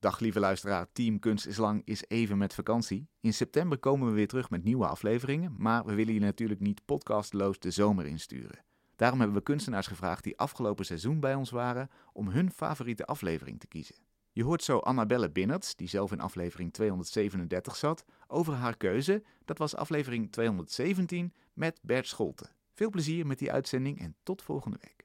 Dag lieve luisteraar, Team Kunst is Lang is even met vakantie. In september komen we weer terug met nieuwe afleveringen, maar we willen je natuurlijk niet podcastloos de zomer insturen. Daarom hebben we kunstenaars gevraagd die afgelopen seizoen bij ons waren om hun favoriete aflevering te kiezen. Je hoort zo Annabelle Binnerts, die zelf in aflevering 237 zat, over haar keuze. Dat was aflevering 217 met Bert Scholte. Veel plezier met die uitzending en tot volgende week.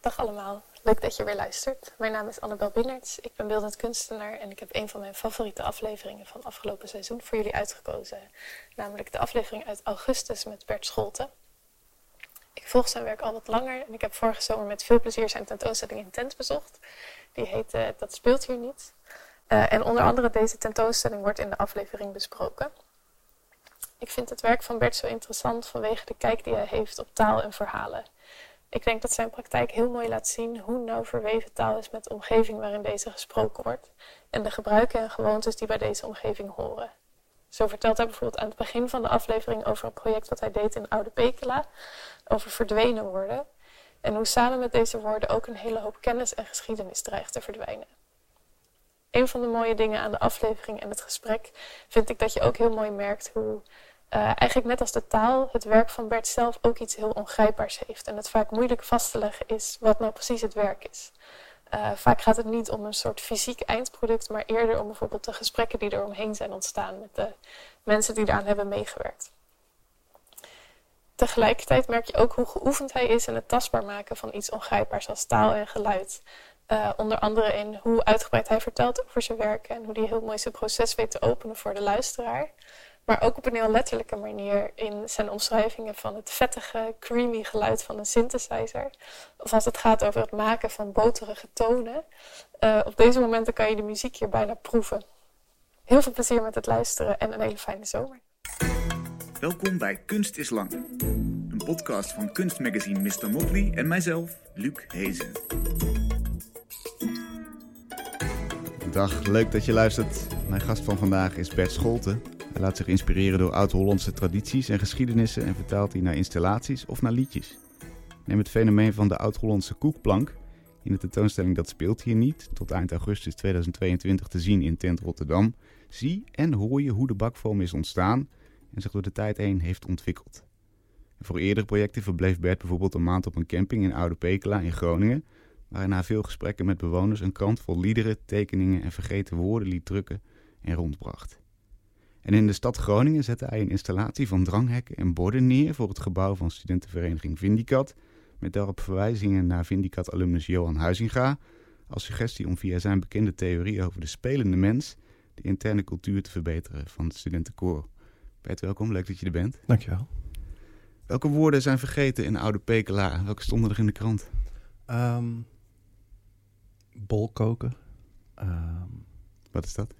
Dag allemaal, leuk dat je weer luistert. Mijn naam is Annabel Binnerts, ik ben beeldend kunstenaar en ik heb een van mijn favoriete afleveringen van afgelopen seizoen voor jullie uitgekozen. Namelijk de aflevering uit augustus met Bert Scholte. Ik volg zijn werk al wat langer en ik heb vorige zomer met veel plezier zijn tentoonstelling in Tent bezocht. Die heet uh, Dat speelt hier niet. Uh, en onder andere deze tentoonstelling wordt in de aflevering besproken. Ik vind het werk van Bert zo interessant vanwege de kijk die hij heeft op taal en verhalen. Ik denk dat zijn praktijk heel mooi laat zien hoe nauw verweven taal is met de omgeving waarin deze gesproken wordt en de gebruiken en gewoontes die bij deze omgeving horen. Zo vertelt hij bijvoorbeeld aan het begin van de aflevering over een project wat hij deed in Oude Pekela, over verdwenen woorden, en hoe samen met deze woorden ook een hele hoop kennis en geschiedenis dreigt te verdwijnen. Een van de mooie dingen aan de aflevering en het gesprek vind ik dat je ook heel mooi merkt hoe uh, eigenlijk net als de taal, het werk van Bert zelf ook iets heel ongrijpbaars heeft. En het vaak moeilijk vast te leggen is wat nou precies het werk is. Uh, vaak gaat het niet om een soort fysiek eindproduct, maar eerder om bijvoorbeeld de gesprekken die er omheen zijn ontstaan met de mensen die eraan hebben meegewerkt. Tegelijkertijd merk je ook hoe geoefend hij is in het tastbaar maken van iets ongrijpbaars als taal en geluid. Uh, onder andere in hoe uitgebreid hij vertelt over zijn werk en hoe hij heel mooi zijn proces weet te openen voor de luisteraar. Maar ook op een heel letterlijke manier in zijn omschrijvingen van het vettige, creamy geluid van een synthesizer. Of als het gaat over het maken van boterige tonen. Uh, op deze momenten kan je de muziek hier bijna proeven. Heel veel plezier met het luisteren en een hele fijne zomer. Welkom bij Kunst is Lang. Een podcast van kunstmagazine Mr. Motley en mijzelf, Luc Hezen. Dag, leuk dat je luistert. Mijn gast van vandaag is Bert Scholte. Hij laat zich inspireren door oud-Hollandse tradities en geschiedenissen en vertaalt die naar installaties of naar liedjes. Neem het fenomeen van de oud-Hollandse koekplank. In de tentoonstelling Dat speelt hier niet, tot eind augustus 2022 te zien in Tent Rotterdam. Zie en hoor je hoe de bakvorm is ontstaan en zich door de tijd heen heeft ontwikkeld. Voor eerdere projecten verbleef Bert bijvoorbeeld een maand op een camping in Oude Pekela in Groningen, waar hij na veel gesprekken met bewoners een krant vol liederen, tekeningen en vergeten woorden liet drukken en rondbracht. En in de stad Groningen zette hij een installatie van dranghekken en borden neer voor het gebouw van studentenvereniging Vindicat, met daarop verwijzingen naar Vindicat-alumnus Johan Huizinga, als suggestie om via zijn bekende theorie over de spelende mens de interne cultuur te verbeteren van het studentenkoor. Bert, welkom. Leuk dat je er bent. Dankjewel. Welke woorden zijn vergeten in Oude Pekela? Welke stonden er in de krant? Um, bol koken. Um, Wat is dat?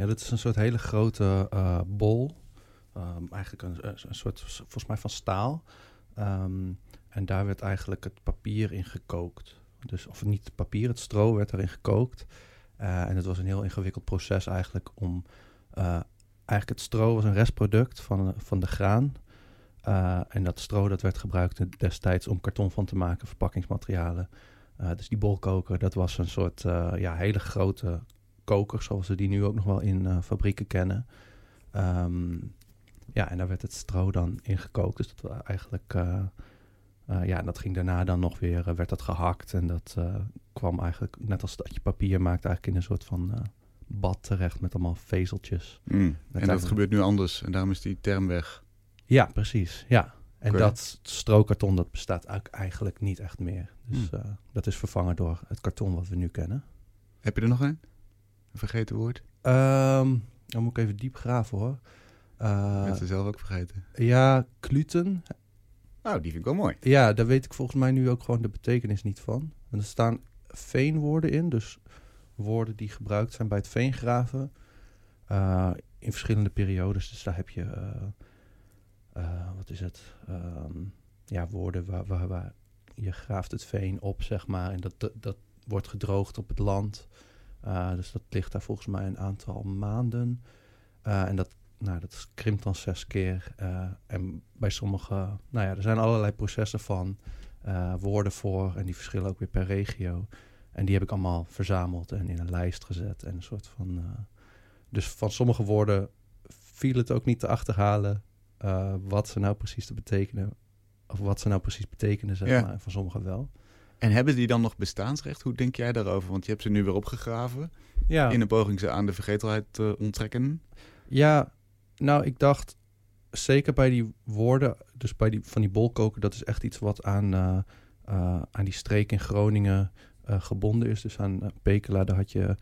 Ja, dat is een soort hele grote uh, bol. Um, eigenlijk een, een, soort, volgens mij van staal. Um, en daar werd eigenlijk het papier in gekookt. Dus, of niet het papier, het stro werd erin gekookt. Uh, en het was een heel ingewikkeld proces eigenlijk om... Uh, eigenlijk het stro was een restproduct van, van de graan. En dat stro dat werd gebruikt destijds om karton van te maken, verpakkingsmaterialen. Dus die bolkoker, dat was een soort ja, hele grote koker, zoals we die nu ook nog wel in uh, fabrieken kennen. Um, ja, en daar werd het stro dan in gekookt. Dus dat was eigenlijk, uh, uh, ja, dat ging daarna dan nog weer, werd dat gehakt. En dat kwam eigenlijk, net als dat je papier maakt, eigenlijk in een soort van bad terecht met allemaal vezeltjes. Mm. En dat gebeurt nu anders en daarom is die term weg. Ja, precies, ja. En okay. dat strookarton, dat bestaat eigenlijk niet echt meer. Dus mm. dat is vervangen door het karton wat we nu kennen. Heb je er nog een? Een vergeten woord? Um, dan moet ik even diep graven hoor. Uh, Mensen zelf ook vergeten. Ja, kluten. Nou, die vind ik wel mooi. Ja, daar weet ik volgens mij nu ook gewoon de betekenis niet van. En er staan veenwoorden in, dus woorden die gebruikt zijn bij het veengraven. Uh, in verschillende periodes. Dus daar heb je, uh, uh, wat is het? Um, ja, woorden waar, waar, waar, je graaft het veen op, zeg maar. En dat, dat, dat wordt gedroogd op het land. Uh, dus dat ligt daar volgens mij een aantal maanden. Uh, en dat, nou, dat krimpt dan zes keer. Uh, en bij sommige, nou ja, er zijn allerlei processen van woorden voor. En die verschillen ook weer per regio. En die heb ik allemaal verzameld en in een lijst gezet. En een soort van. eh, dus van sommige woorden viel het ook niet te achterhalen eh, wat ze nou precies te betekenen. Of wat ze nou precies betekenen, zeg Ja. maar. En van sommige wel. En hebben die dan nog bestaansrecht? Hoe denk jij daarover? Want je hebt ze nu weer opgegraven. Ja, In een poging ze aan de vergetelheid te onttrekken. ja, nou, ik dacht zeker bij die woorden, dus bij die van die bolkoken, dat is echt iets wat aan, eh, eh, aan die streek in Groningen eh, gebonden is. Dus aan Pekela, daar had je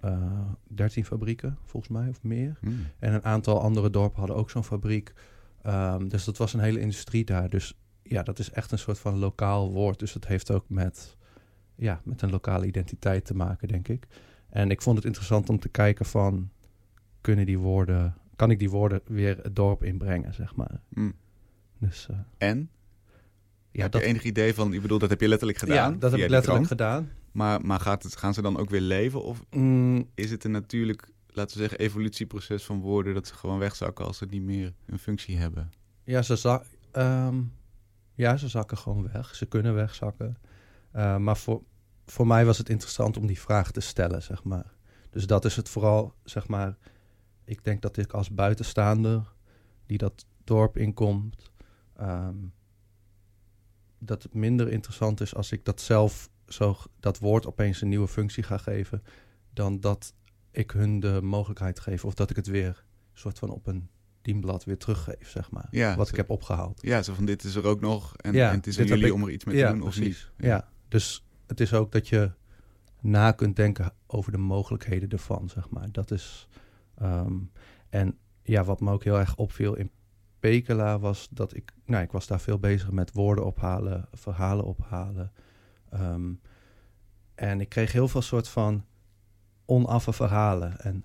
eh 13 fabrieken, volgens mij, of meer. Hmm. En een aantal andere dorpen hadden ook zo'n fabriek. Ehm, dus dat was een hele industrie daar. Dus ja, dat is echt een soort van lokaal woord. Dus dat heeft ook met, ja, met een lokale identiteit te maken, denk ik. En ik vond het interessant om te kijken van... kunnen die woorden... kan ik die woorden weer het dorp inbrengen, zeg maar. Hmm. Dus eh, En? ja, heb dat, je enig idee van, ik bedoel, dat heb je letterlijk gedaan? ja, dat heb ik letterlijk gedaan. Maar, maar gaat het, gaan ze dan ook weer leven? Of Mm, is het een natuurlijk, laten we zeggen, evolutieproces van woorden... dat ze gewoon wegzakken als ze niet meer een functie hebben? Ja, ze, za- ehm, ja, ze zakken gewoon weg. Ze kunnen wegzakken. Eh, maar voor, voor mij was het interessant om die vraag te stellen, zeg maar. Dus dat is het vooral, zeg maar. Ik denk dat ik als buitenstaander die dat dorp inkomt, ehm, dat het minder interessant is als ik dat zelf zo dat woord opeens een nieuwe functie ga geven, dan dat ik hun de mogelijkheid geef of dat ik het weer soort van op een dienblad weer teruggeef, zeg maar. Ja, wat zo- ik heb opgehaald. Ja, zo van dit is er ook nog en, Ja, en het is aan jullie ik- om er iets mee te ja, doen of precies. niet. Ja. dus het is ook dat je na kunt denken over de mogelijkheden ervan, zeg maar. Dat is... ehm, en ja, wat me ook heel erg opviel in Pekela was dat ik... Nou, ik was daar veel bezig met woorden ophalen, verhalen ophalen. Ehm, en ik kreeg heel veel soort van onaffe verhalen. En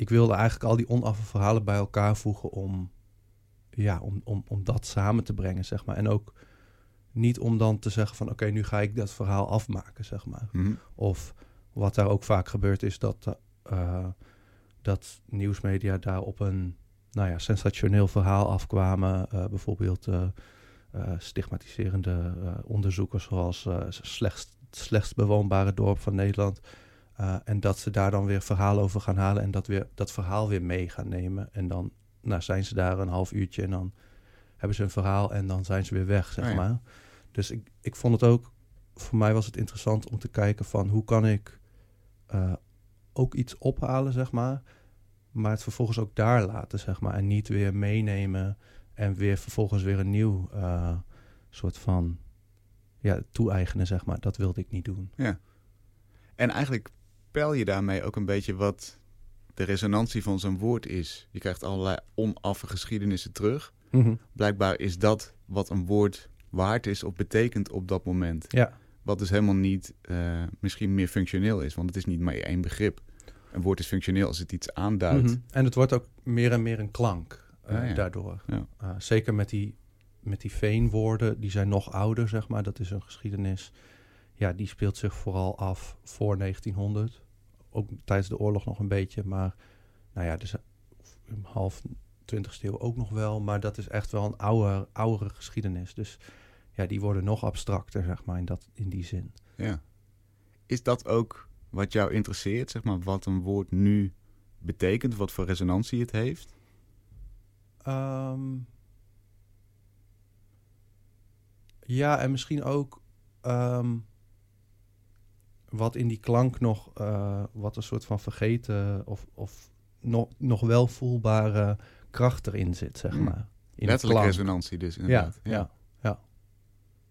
ik wilde eigenlijk al die onaffe verhalen bij elkaar voegen om... Ja, om, om, om dat samen te brengen, zeg maar. En ook niet om dan te zeggen van... oké, nu ga ik dat verhaal afmaken, zeg maar. Mhm. Of wat daar ook vaak gebeurt is dat, eh, dat nieuwsmedia daar op een nou ja, sensationeel verhaal afkwamen. Eh, bijvoorbeeld eh, stigmatiserende onderzoekers zoals slechtst, het slechtst bewoonbare dorp van Nederland. Eh, en dat ze daar dan weer verhalen over gaan halen en dat, weer, dat verhaal weer mee gaan nemen. En dan nou, zijn ze daar een half uurtje en dan hebben ze een verhaal en dan zijn ze weer weg, zeg Oh ja. maar. Dus ik, ik vond het ook, voor mij was het interessant om te kijken van hoe kan ik eh, ook iets ophalen, zeg maar. Maar het vervolgens ook daar laten, zeg maar. En niet weer meenemen en weer vervolgens weer een nieuw eh, soort van ja, toe-eigenen, zeg maar. Dat wilde ik niet doen. En eigenlijk peil je daarmee ook een beetje wat de resonantie van zo'n woord is. Je krijgt allerlei onaffe geschiedenissen terug. Blijkbaar is dat wat een woord waard is of betekent op dat moment. Ja, Wat dus helemaal niet eh, misschien meer functioneel is, want het is niet maar één begrip. Een woord is functioneel als het iets aanduidt. Mhm. En het wordt ook meer en meer een klank eh, ja. daardoor. Ja. Eh, zeker met die, met die veenwoorden, die zijn nog ouder, zeg maar. Dat is een geschiedenis. Ja, die speelt zich vooral af voor 1900. Ook tijdens de oorlog nog een beetje. Maar nou ja, dus half 20ste eeuw ook nog wel. Maar dat is echt wel een oude, oudere geschiedenis. Dus ja, die worden nog abstracter, zeg maar, in, dat, in die zin. Ja. Is dat ook wat jou interesseert, zeg maar, wat een woord nu betekent, wat voor resonantie het heeft? Ehm, ja, en misschien ook ehm, wat in die klank nog, eh, wat een soort van vergeten of, of nog, nog wel voelbare kracht erin zit, zeg Hmm. maar. In Letterlijk resonantie dus, Ja, inderdaad. ja, ja,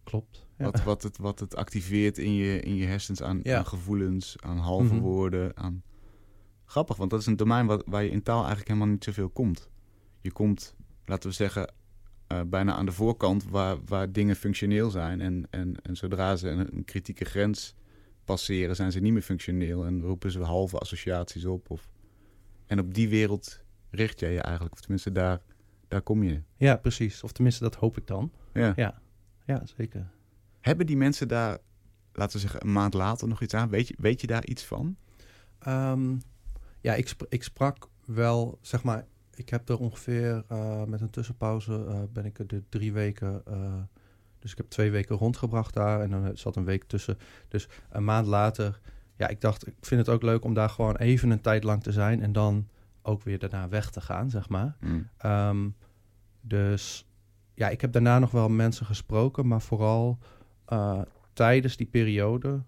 Klopt. Ja. Wat, wat, het, wat het activeert in je, in je hersens aan, aan gevoelens, aan halve Mhm. woorden. Aan... Grappig, want dat is een domein waar, waar je in taal eigenlijk helemaal niet zoveel komt. Je komt, laten we zeggen, eh, bijna aan de voorkant waar, waar dingen functioneel zijn. En, en, en zodra ze een, een kritieke grens passeren, zijn ze niet meer functioneel. En roepen ze halve associaties op. Of... En op die wereld richt jij je eigenlijk. Of tenminste, daar, daar kom je. ja, precies. Of tenminste, dat hoop ik dan. Ja. Ja, ja zeker. Hebben die mensen daar, laten we zeggen, een maand later nog iets aan? Weet je, weet je daar iets van? Ehm, ja, ik, sp- ik sprak wel, zeg maar, ik heb er ongeveer eh, met een tussenpauze, eh, ben ik er de drie weken eh, Dus ik heb twee weken rondgebracht daar en dan zat een week tussen. Dus een maand later, ja, ik dacht, ik vind het ook leuk om daar gewoon even een tijd lang te zijn en dan ook weer daarna weg te gaan, zeg maar. Mm. Ehm, dus ja, ik heb daarna nog wel mensen gesproken, maar vooral uh, tijdens die periode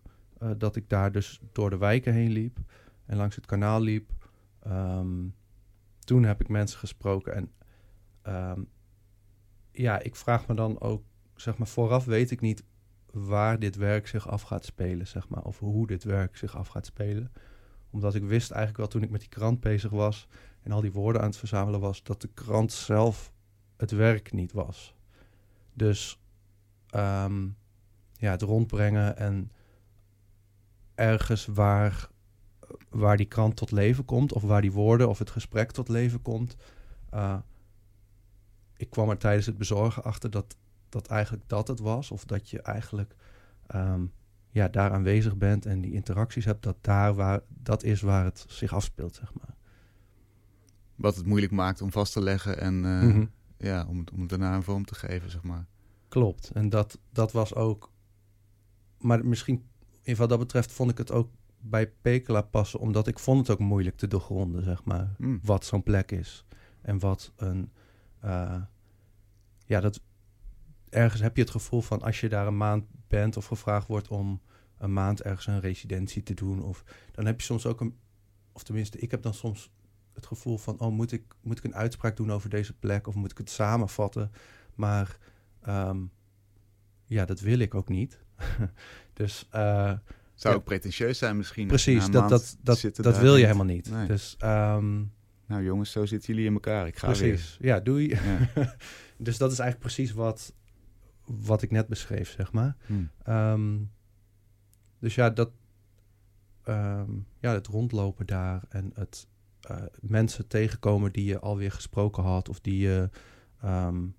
uh, dat ik daar dus door de wijken heen liep en langs het kanaal liep. Um, toen heb ik mensen gesproken en um, ja, ik vraag me dan ook, zeg maar, vooraf weet ik niet waar dit werk zich af gaat spelen, zeg maar, of hoe dit werk zich af gaat spelen. Omdat ik wist eigenlijk wel toen ik met die krant bezig was en al die woorden aan het verzamelen was, dat de krant zelf het werk niet was. Dus um, ja, het rondbrengen en ergens waar, waar die krant tot leven komt, of waar die woorden of het gesprek tot leven komt. Uh, ik kwam er tijdens het bezorgen achter dat, dat eigenlijk dat het was, of dat je eigenlijk um, ja, daar aanwezig bent en die interacties hebt, dat daar waar dat is waar het zich afspeelt, zeg maar. Wat het moeilijk maakt om vast te leggen en uh, mm -hmm. ja, om, om het daarna een vorm te geven, zeg maar. Klopt. En dat, dat was ook. Maar misschien, in wat dat betreft, vond ik het ook bij Pekela passen, omdat ik vond het ook moeilijk te doorgronden, zeg maar. Mm. Wat zo'n plek is. En wat een. Uh, ja, dat. Ergens heb je het gevoel van als je daar een maand bent of gevraagd wordt om een maand ergens een residentie te doen, of dan heb je soms ook een. Of tenminste, ik heb dan soms het gevoel van: oh, moet ik, moet ik een uitspraak doen over deze plek of moet ik het samenvatten? Maar um, ja, dat wil ik ook niet. dus. Uh, Zou ja, ook pretentieus zijn misschien. Precies, dat, dat, dat, dat wil je helemaal niet. Nee. Dus, um, nou jongens, zo zitten jullie in elkaar. Ik ga precies. weer. Ja, doei. Ja. dus dat is eigenlijk precies wat, wat ik net beschreef, zeg maar. Hmm. Um, dus ja, dat, um, ja, het rondlopen daar en het uh, mensen tegenkomen die je alweer gesproken had of die je um,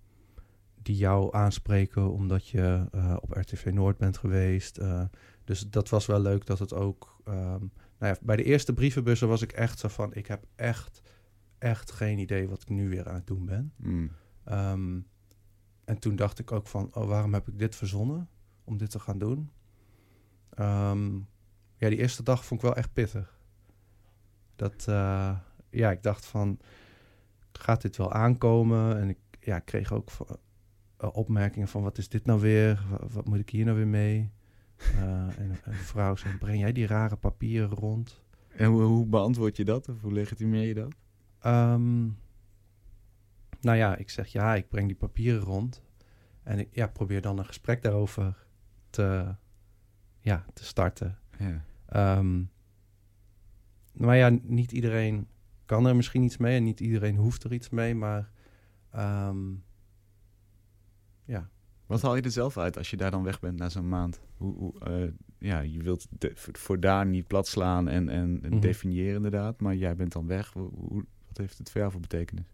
die jou aanspreken omdat je uh, op RTV Noord bent geweest. Uh, dus dat was wel leuk dat het ook. Um, nou ja, bij de eerste brievenbussen was ik echt zo van: ik heb echt, echt geen idee wat ik nu weer aan het doen ben. Mm. Um, en toen dacht ik ook van: oh, waarom heb ik dit verzonnen om dit te gaan doen? Um, ja, die eerste dag vond ik wel echt pittig. Dat, uh, ja, ik dacht van: gaat dit wel aankomen? En ik ja, ik kreeg ook van, uh, opmerkingen van wat is dit nou weer? Wat, wat moet ik hier nou weer mee? Uh, en, en een vrouw zei, breng jij die rare papieren rond? En hoe, hoe beantwoord je dat? Of hoe legitimeer je dat? Um, nou ja, ik zeg ja, ik breng die papieren rond. En ik ja, probeer dan een gesprek daarover te, ja, te starten. Ja. Um, maar ja, niet iedereen kan er misschien iets mee en niet iedereen hoeft er iets mee, maar um, ja. Wat haal je er zelf uit als je daar dan weg bent na zo'n maand? Hoe, hoe uh, ja, je wilt de, voor daar niet plat slaan en, en Mhm. definiëren inderdaad, maar jij bent dan weg. Hoe, hoe, wat heeft het voor jou voor betekenis?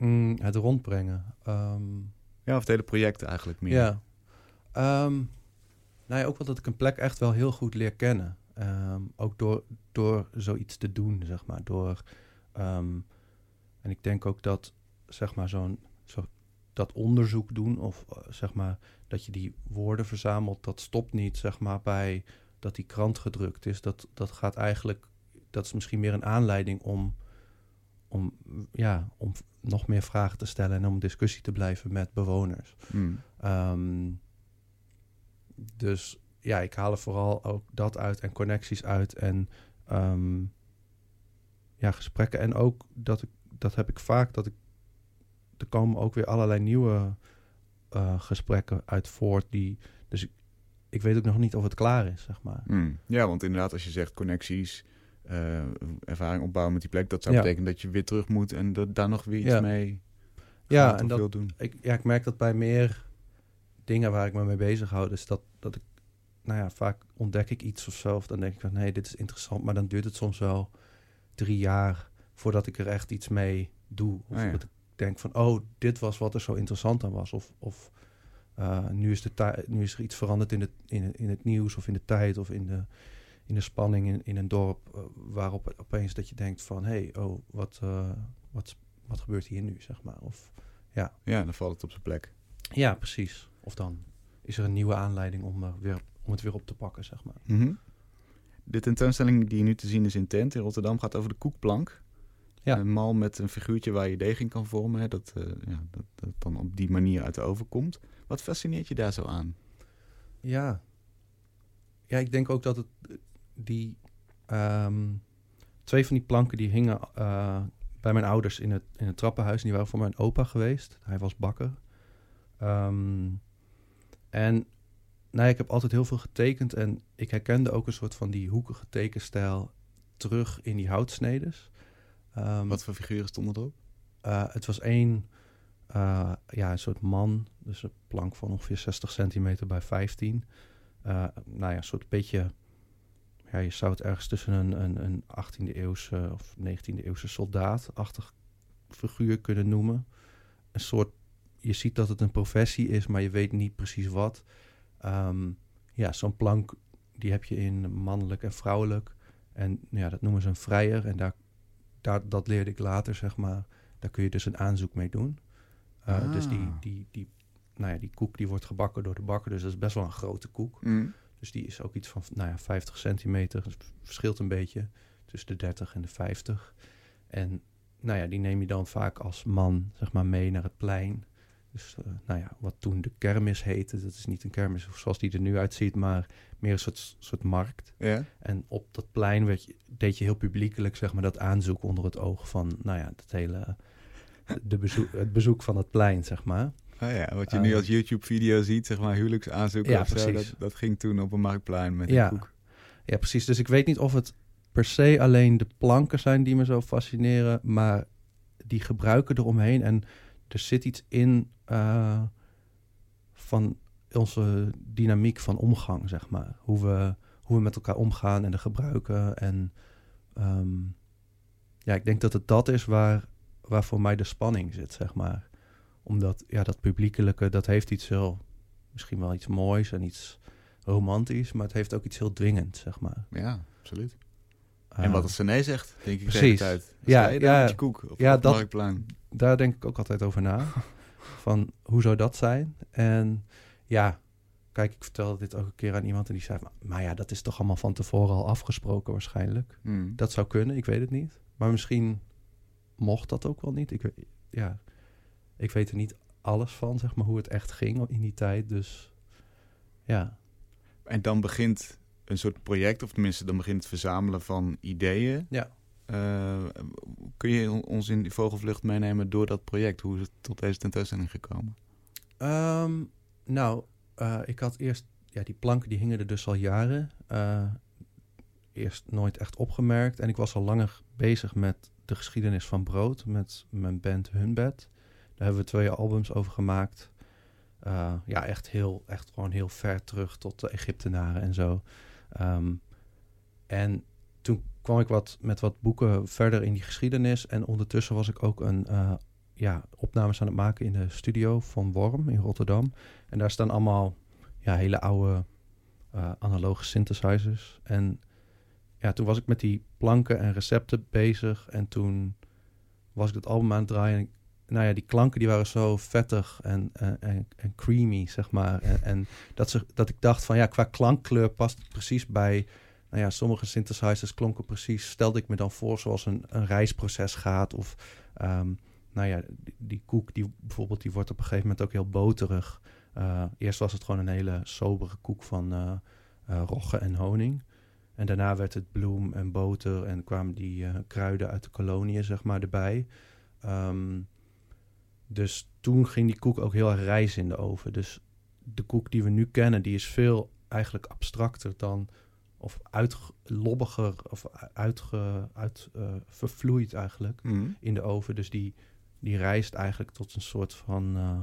Mm, het rondbrengen. Um, ja, of het hele project eigenlijk meer. Ja. Um, nou ja, ook wel dat ik een plek echt wel heel goed leer kennen. Um, ook door, door zoiets te doen, zeg maar. Door, en ik denk ook dat, zeg maar, zo'n zo, dat onderzoek doen, of uh, zeg maar, dat je die woorden verzamelt, dat stopt niet, zeg maar, bij dat die krant gedrukt is. Dat, dat gaat eigenlijk, dat is misschien meer een aanleiding om, om, ja, om nog meer vragen te stellen en om discussie te blijven met bewoners. Mm. Um, dus ja, ik haal er vooral ook dat uit en connecties uit en um, ja, gesprekken. En ook dat ik, dat heb ik vaak, dat ik, er komen ook weer allerlei nieuwe uh, gesprekken uit voort die, dus ik, ik weet ook nog niet of het klaar is, zeg maar. Mm. Ja, want inderdaad, als je zegt connecties, uh, ervaring opbouwen met die plek, dat zou Ja. betekenen dat je weer terug moet en dat, daar nog weer iets Ja. mee Ja, en dat- doen. Ik, ja, ik merk dat bij meer dingen waar ik me mee bezig hou, dus dat, dat ik, nou ja, vaak ontdek ik iets of zo, of dan denk ik van, nee, dit is interessant, maar dan duurt het soms wel drie jaar voordat ik er echt iets mee doe. Of Ah, ja. dat ik denk van, oh, dit was wat er zo interessant aan was. Of, of uh, nu, is de nu is er iets veranderd in het, in, in het nieuws of in de tijd of in de, in de spanning in, in een dorp, uh, waarop opeens dat je denkt van, hé, hey, oh, wat, uh, wat, wat gebeurt hier nu, zeg maar. Of, Ja, dan valt het op zijn plek. ja, precies. Of dan is er een nieuwe aanleiding om, er weer, om het weer op te pakken, zeg maar. Mhm. De tentoonstelling die nu te zien is in Tent in Rotterdam gaat over de koekplank. Ja. Een mal met een figuurtje waar je deeg in kan vormen. Hè, dat, eh, ja, dat, dat dan op die manier uit de oven komt. Wat fascineert je daar zo aan? Ja. Ja, ik denk ook dat het die ehm, twee van die planken die hingen eh, bij mijn ouders in het, in het trappenhuis. En die waren voor mijn opa geweest. Hij was bakker. Ehm, en nou, ja, ik heb altijd heel veel getekend. En ik herkende ook een soort van die hoekige tekenstijl terug in die houtsnedes. Ehm, Wat voor figuren stonden erop? eh, het was één, eh, ja, een soort man. Dus een plank van ongeveer 60 centimeter bij 15. Eh, nou ja, een soort beetje... Ja, je zou het ergens tussen een, een, een 18e eeuwse of 19e eeuwse soldaatachtig figuur kunnen noemen. Een soort... Je ziet dat het een professie is, maar je weet niet precies wat. Ehm, ja, zo'n plank, die heb je in mannelijk en vrouwelijk. En ja, dat noemen ze een vrijer. En daar, daar, dat leerde ik later, zeg maar. Daar kun je dus een aanzoek mee doen. Uh, Dus die, Ah. die, die, nou ja, die koek die wordt gebakken door de bakker. Dus dat is best wel een grote koek. Mm. Dus die is ook iets van nou ja, 50 centimeter. Dus verschilt een beetje tussen de 30 en de 50. En nou ja, die neem je dan vaak als man zeg maar, mee naar het plein. Dus uh, nou ja, wat toen de kermis heette. Dat is niet een kermis zoals die er nu uitziet, maar meer een soort, soort markt. Ja. En op dat plein werd je, deed je heel publiekelijk zeg maar, dat aanzoek onder het oog van nou ja, dat hele, de bezoek, het bezoek van het plein, zeg maar. Oh ja, wat je nu Eh, als YouTube-video ziet, zeg maar huwelijksaanzoeken Ja, of zo, dat, dat ging toen op een marktplein met Ja. een koek. Ja, precies. Dus ik weet niet of het per se alleen de planken zijn die me zo fascineren, maar die gebruiken eromheen. En er zit iets in eh, van onze dynamiek van omgang, zeg maar. Hoe we, hoe we met elkaar omgaan en de gebruiken. En ehm, ja, ik denk dat het dat is waar, waar voor mij de spanning zit, zeg maar. Omdat, ja, dat publiekelijke, dat heeft iets heel, misschien wel iets moois en iets romantisch, maar het heeft ook iets heel dwingend, zeg maar. Ja, absoluut. en Eh, wat als ze nee zegt, denk ik precies. de hele tijd. Ja, Ja, je koek op, Ja, dat- marktplein. daar denk ik ook altijd over na. van hoe zou dat zijn? En ja, kijk, ik vertelde dit ook een keer aan iemand en die zei: maar, maar ja, dat is toch allemaal van tevoren al afgesproken waarschijnlijk. Mm. Dat zou kunnen, ik weet het niet. Maar misschien mocht dat ook wel niet. Ik, weet- ja, ik weet er niet alles van, zeg maar, hoe het echt ging in die tijd. Dus ja, En dan begint een soort project, of tenminste dan begint het verzamelen van ideeën. Ja. Eh, kun je ons in die vogelvlucht meenemen door dat project? Hoe is het tot deze tentoonstelling gekomen? Ehm, nou, eh, ik had eerst, ja, die planken die hingen er dus al jaren. Eh, eerst nooit echt opgemerkt. En ik was al langer bezig met de geschiedenis van brood, met mijn band Hunbed. Daar hebben we twee albums over gemaakt. Eh, ja, echt heel, echt gewoon heel ver terug tot de Egyptenaren en zo. Ehm, en toen kwam ik wat, met wat boeken verder in die geschiedenis. En ondertussen was ik ook een eh, ja, opnames aan het maken in de studio van Worm in Rotterdam. En daar staan allemaal ja, hele oude eh, analoge synthesizers. En ja, toen was ik met die planken en recepten bezig. En toen was ik dat album aan het draaien. En nou ja, die klanken die waren zo vettig en, en, en, en creamy, zeg maar. En, dat, ze, dat ik dacht van ja, qua klankkleur past het precies bij... Nou ja, sommige synthesizers klonken precies... Stelde ik me dan voor zoals een, een reisproces gaat. Of ehm, nou ja, die, koek die bijvoorbeeld, die wordt op een gegeven moment ook heel boterig. Eh, eerst was het gewoon een hele sobere koek van eh eh, rogge en honing. En daarna werd het bloem en boter en kwamen die eh, kruiden uit de koloniën, zeg maar, erbij. Ehm, dus toen ging die koek ook heel erg rijzen in de oven. Dus de koek die we nu kennen, die is veel eigenlijk abstracter dan... of uitlobbiger of uitge, uit, vervloeid eigenlijk Mm. in de oven. Dus die, die rijst eigenlijk tot een soort van eh,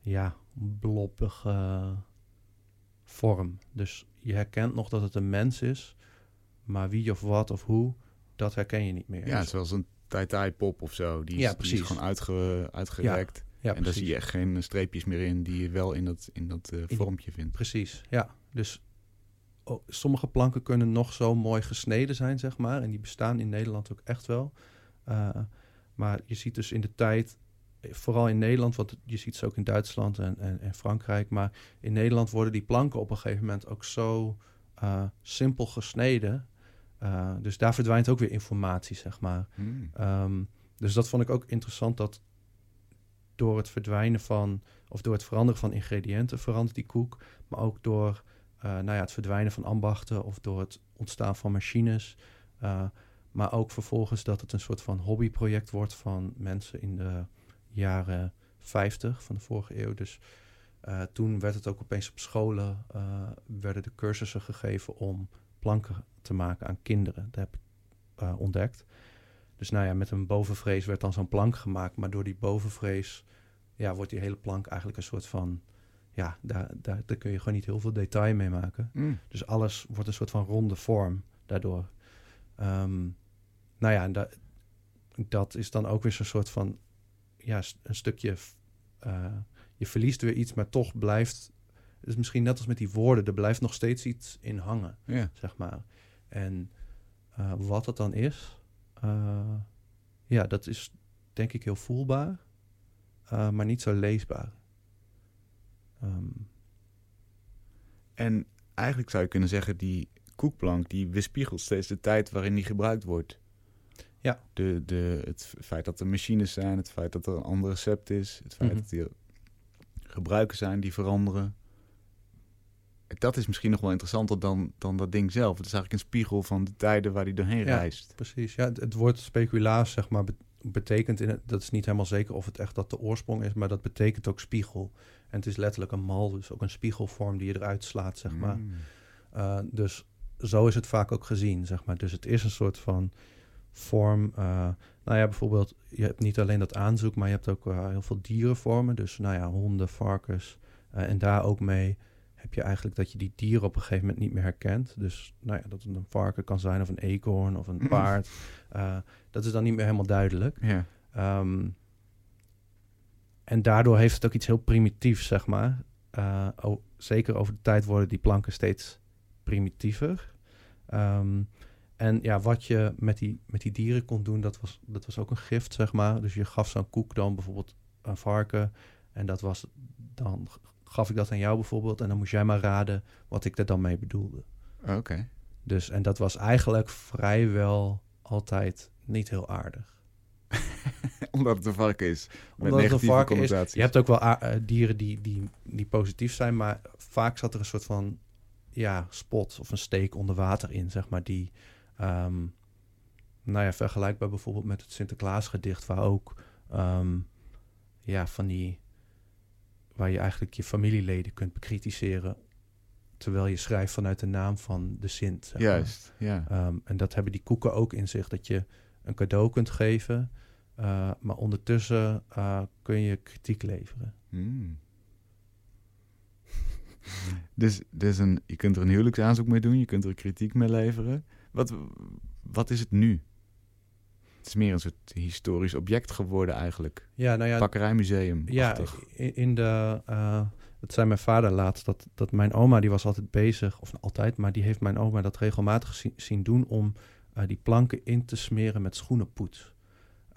ja, blobbige vorm. Dus je herkent nog dat het een mens is, maar wie of wat of hoe, dat herken je niet meer. Ja, zoals een tai pop of zo. Die is, Ja, die is precies. gewoon uitge, uitgerekt. ja, en daar zie je echt geen streepjes meer in die je wel in dat, in dat eh, vormpje vindt. Precies, ja. Dus oh, sommige planken kunnen nog zo mooi gesneden zijn, zeg maar. En die bestaan in Nederland ook echt wel. Uh, maar je ziet dus in de tijd vooral in Nederland, want je ziet ze ook in Duitsland en, en, en Frankrijk, maar in Nederland worden die planken op een gegeven moment ook zo uh, simpel gesneden. Uh, dus daar verdwijnt ook weer informatie, zeg maar. Hmm. Um, dus dat vond ik ook interessant dat door het verdwijnen van, of door het veranderen van ingrediënten verandert die koek, maar ook door uh, nou ja, het verdwijnen van ambachten of door het ontstaan van machines. Uh, maar ook vervolgens dat het een soort van hobbyproject wordt van mensen in de jaren 50 van de vorige eeuw. Dus uh, toen werd het ook opeens op scholen, werden de cursussen gegeven om planken te maken aan kinderen. Dat heb ik ontdekt. Dus nou ja, met een bovenvrees werd dan zo'n plank gemaakt. Maar door die bovenvrees ja, wordt die hele plank eigenlijk een soort van... Ja, daar, daar, daar kun je gewoon niet heel veel detail mee maken. Mm. Dus alles wordt een soort van ronde vorm daardoor. Um, nou ja, en da, dat is dan ook weer zo'n soort van... Ja, een stukje... Uh, je verliest weer iets, maar toch blijft... Is misschien net als met die woorden. Er blijft nog steeds iets in hangen, yeah. zeg maar. En uh, wat dat dan is... Uh, ja, dat is denk ik heel voelbaar, uh, maar niet zo leesbaar. Um, en eigenlijk zou je kunnen zeggen, die koekplank die weerspiegelt steeds de tijd waarin die gebruikt wordt. Ja. De, de, het feit dat er machines zijn, het feit dat er een ander recept is, het feit mm -hmm. dat er gebruiken zijn die veranderen. Dat is misschien nog wel interessanter dan, dan dat ding zelf. Het is eigenlijk een spiegel van de tijden waar hij doorheen ja, reist. Precies, ja. Het, het woord speculaas, zeg maar, betekent in het, dat is niet helemaal zeker of het echt dat de oorsprong is, maar dat betekent ook spiegel. En het is letterlijk een mal, dus ook een spiegelvorm die je eruit slaat, zeg maar. Mm. Uh, dus zo is het vaak ook gezien, zeg maar. Dus het is een soort van vorm. Uh, nou ja, bijvoorbeeld, je hebt niet alleen dat aanzoek, maar je hebt ook uh, heel veel dierenvormen. Dus nou ja, honden, varkens. en daar ook mee heb je eigenlijk dat je die dieren op een gegeven moment niet meer herkent. Dus nou ja, dat het een varken kan zijn of een eekhoorn of een paard. uh, dat is dan niet meer helemaal duidelijk. Ja. Um, en daardoor heeft het ook iets heel primitiefs, zeg maar. Uh, oh, zeker over de tijd worden die planken steeds primitiever. Um, en ja, wat je met die, met die dieren kon doen, dat was, dat was ook een gift, zeg maar. Dus je gaf zo'n koek dan bijvoorbeeld een varken. En dat was dan gaf ik dat aan jou bijvoorbeeld. En dan moest jij maar raden wat ik er dan mee bedoelde. Oké. Okay. Dus, en dat was eigenlijk vrijwel altijd niet heel aardig. Omdat het een varken is. Met Omdat het een varken is. Je hebt ook wel uh, dieren die, die, die positief zijn, maar vaak zat er een soort van ja, spot of een steek onder water in, zeg maar, die, um, nou ja, vergelijkbaar bijvoorbeeld met het Sinterklaasgedicht, waar ook, um, ja, van die, waar je eigenlijk je familieleden kunt bekritiseren, terwijl je schrijft vanuit de naam van de Sint. Zeg Juist, ja. Um, en dat hebben die koeken ook in zich, dat je een cadeau kunt geven, uh, maar ondertussen uh, kun je kritiek leveren. Hmm. dus dus een, je kunt er een huwelijksaanzoek mee doen, je kunt er kritiek mee leveren. Wat, wat is het nu? Het is meer een soort historisch object geworden eigenlijk. Ja, nou ja. Bakkerijmuseum. Ja, in, in de... Uh, dat zei mijn vader laatst, dat, dat mijn oma, die was altijd bezig, of altijd, maar die heeft mijn oma dat regelmatig zien, zien doen om uh, die planken in te smeren met schoenenpoets.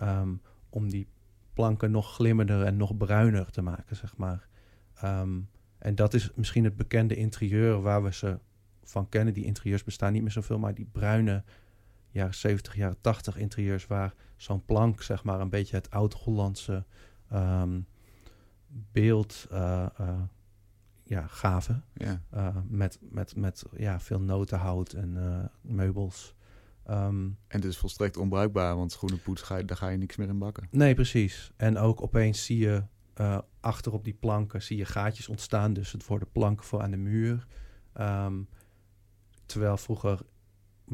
Um, om die planken nog glimmerder en nog bruiner te maken, zeg maar. Um, en dat is misschien het bekende interieur waar we ze van kennen. Die interieurs bestaan niet meer zoveel, maar die bruine jaren 70, jaren 80 interieurs waar zo'n plank, zeg maar, een beetje het oud-Hollandse um, beeld uh, uh, ja, gaven. Ja. Uh, met met, met ja, veel notenhout en meubels. Um, en dus volstrekt onbruikbaar, want schoenenpoets, ga je, daar ga je niks meer in bakken. Nee, precies. En ook opeens zie je achter op die planken zie je gaatjes ontstaan. Dus het worden planken voor aan de muur. Um, terwijl vroeger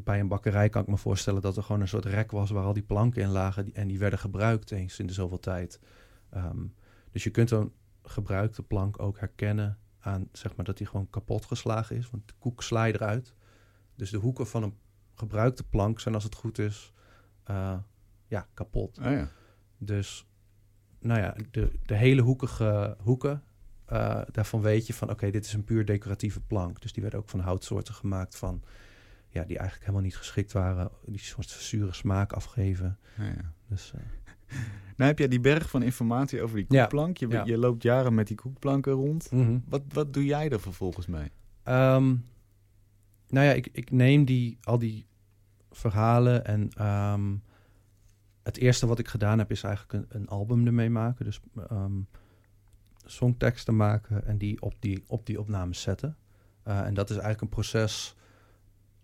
bij een bakkerij kan ik me voorstellen dat er gewoon een soort rek was waar al die planken in lagen. En die werden gebruikt eens in de zoveel tijd. Um, dus je kunt een gebruikte plank ook herkennen aan zeg maar dat die gewoon kapot geslagen is. Want de koek sla je eruit. Dus de hoeken van een gebruikte plank zijn als het goed is uh, ja, kapot. Oh ja. Dus nou ja, de, de hele hoekige hoeken, uh, daarvan weet je van oké, okay, dit is een puur decoratieve plank. Dus die werden ook van houtsoorten gemaakt van, ja, die eigenlijk helemaal niet geschikt waren. Die soort zure smaak afgeven. Ja, ja. Dus, uh, Nou heb jij die berg van informatie over die koekplank. Je, ja. je loopt jaren met die koekplanken rond. Mhm. Wat, wat doe jij er vervolgens mee? Ehm, nou ja, ik, ik neem die, al die verhalen en ehm, het eerste wat ik gedaan heb is eigenlijk een, een album ermee maken. Dus ehm, songteksten maken en die op die, op die opnames zetten. Eh, en dat is eigenlijk een proces.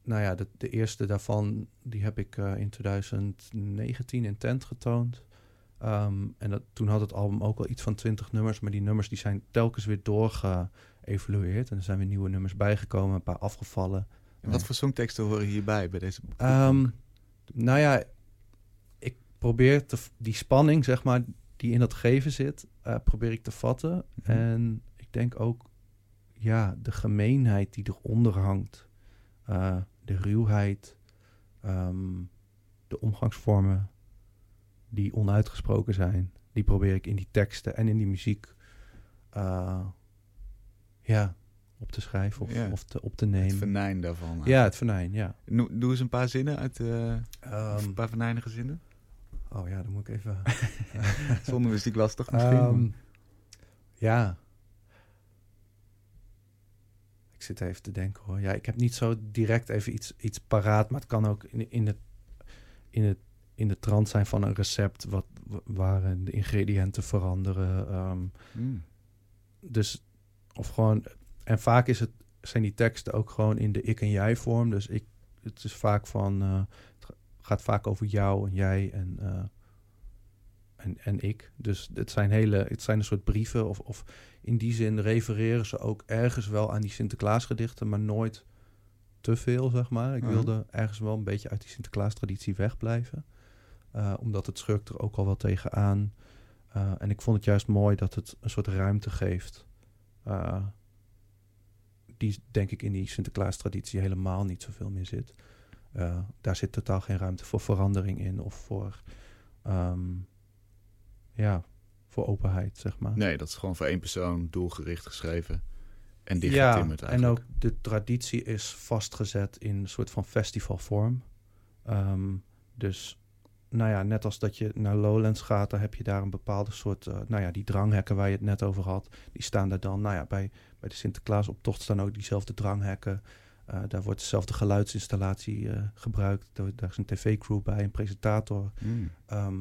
Nou ja, de, de eerste daarvan die heb ik eh, in 2019 in Tent getoond. Ehm, en dat, toen had het album ook al iets van 20 nummers, maar die nummers die zijn telkens weer doorgeëvalueerd. En er zijn weer nieuwe nummers bijgekomen, een paar afgevallen. En wat voor songteksten horen hierbij bij deze Ehm, nou ja, ik probeer te, die spanning, zeg maar, die in dat geven zit, eh, probeer ik te vatten. Mhm. En ik denk ook, ja, de gemeenheid die eronder hangt, eh, de ruwheid, ehm, de omgangsvormen die onuitgesproken zijn, die probeer ik in die teksten en in die muziek, eh, ja, op te schrijven of, Ja. of te, op te Het nemen. venijn daarvan. Ja, het venijn, ja. No- Doe eens een paar zinnen uit Ehm, een paar venijnige zinnen. oh ja, dan moet ik even. Zonder muziek lastig misschien. Ehm, ja. Ik zit even te denken hoor. Ja, ik heb niet zo direct even iets, iets paraat, maar het kan ook in, in, het, in, het, in de trant zijn van een recept wat, wa- waar de ingrediënten veranderen. ehm, Hmm. dus, of gewoon, en vaak is het, zijn die teksten ook gewoon in de ik en jij vorm. Dus ik, het is vaak van, eh, het ga- gaat vaak over jou en jij en, eh, en, en ik. Dus het zijn hele, het zijn een soort brieven of, of in die zin refereren ze ook ergens wel aan die Sinterklaasgedichten, maar nooit te veel, zeg maar. Ik Mhm. wilde ergens wel een beetje uit die Sinterklaas-traditie wegblijven. Eh, omdat het schurkt er ook al wel tegenaan. Eh en ik vond het juist mooi dat het een soort ruimte geeft. eh, die denk ik in die Sinterklaas-traditie helemaal niet zoveel meer zit. Daar zit totaal geen ruimte voor verandering in of voor, ehm, ja, voor openheid, zeg maar. Nee, dat is gewoon voor één persoon doelgericht geschreven. En ja, dichtgetimmerd en eigenlijk. ook de traditie is vastgezet in een soort van festivalvorm. Ehm, dus, nou ja, net als dat je naar Lowlands gaat, dan heb je daar een bepaalde soort, eh, nou ja, die dranghekken waar je het net over had, die staan daar dan, nou ja, bij, bij de Sinterklaasoptocht staan ook diezelfde dranghekken. Eh, daar wordt dezelfde geluidsinstallatie eh, gebruikt. Daar, daar is een tv-crew bij, een presentator. Ehm,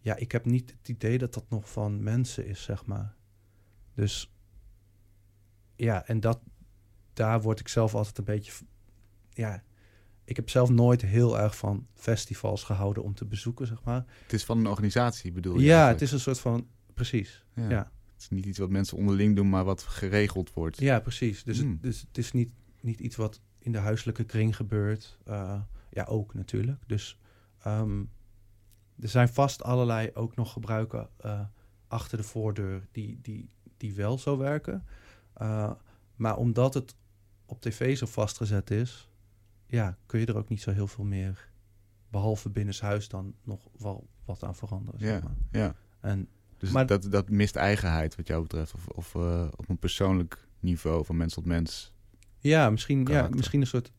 ja, ik heb niet het idee dat dat nog van mensen is, zeg maar. Dus ja, en dat, daar word ik zelf altijd een beetje. Ja, ik heb zelf nooit heel erg van festivals gehouden om te bezoeken, zeg maar. Het is van een organisatie, bedoel je? Ja, het is een soort van. Precies. Ja. Ja, Het is niet iets wat mensen onderling doen, maar wat geregeld wordt. ja precies. Dus, Hmm. het, dus het is niet, niet iets wat in de huiselijke kring gebeurt. Eh, ja, ook natuurlijk. Dus ehm, er zijn vast allerlei ook nog gebruiken eh, achter de voordeur die, die, die wel zo werken. Eh, maar omdat het op tv zo vastgezet is, ja, kun je er ook niet zo heel veel meer, behalve binnenshuis dan nog wel wat aan veranderen. zeg Ja, maar. ja. En Dus Maar- dat, dat mist eigenheid wat jou betreft. Of, of eh, op een persoonlijk niveau van mens tot mens. ja, misschien, ja, misschien een soort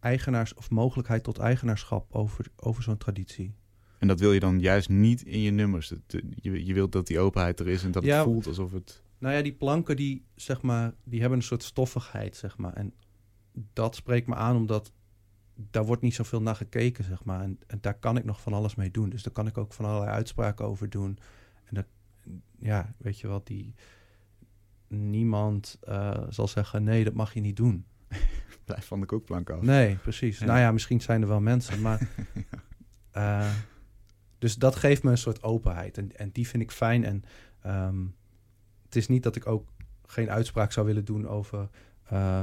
eigenaars of mogelijkheid tot eigenaarschap over, over zo'n traditie. En dat wil je dan juist niet in je nummers. Het- je, je wilt dat die openheid er is en dat Ja. het voelt alsof het... Nou ja, die planken die, zeg maar, die hebben een soort stoffigheid, zeg maar. En dat spreekt me aan omdat daar wordt niet zoveel naar gekeken, zeg maar. En, en daar kan ik nog van alles mee doen. Dus daar kan ik ook van allerlei uitspraken over doen. En dat, ja, weet je wat, die... Niemand eh, zal zeggen, nee, dat mag je niet doen. Blijf van de koekplank af. Nee, precies. Ja. Nou ja, misschien zijn er wel mensen, maar... eh, dus dat geeft me een soort openheid. En, en die vind ik fijn. En ehm, het is niet dat ik ook geen uitspraak zou willen doen over, eh,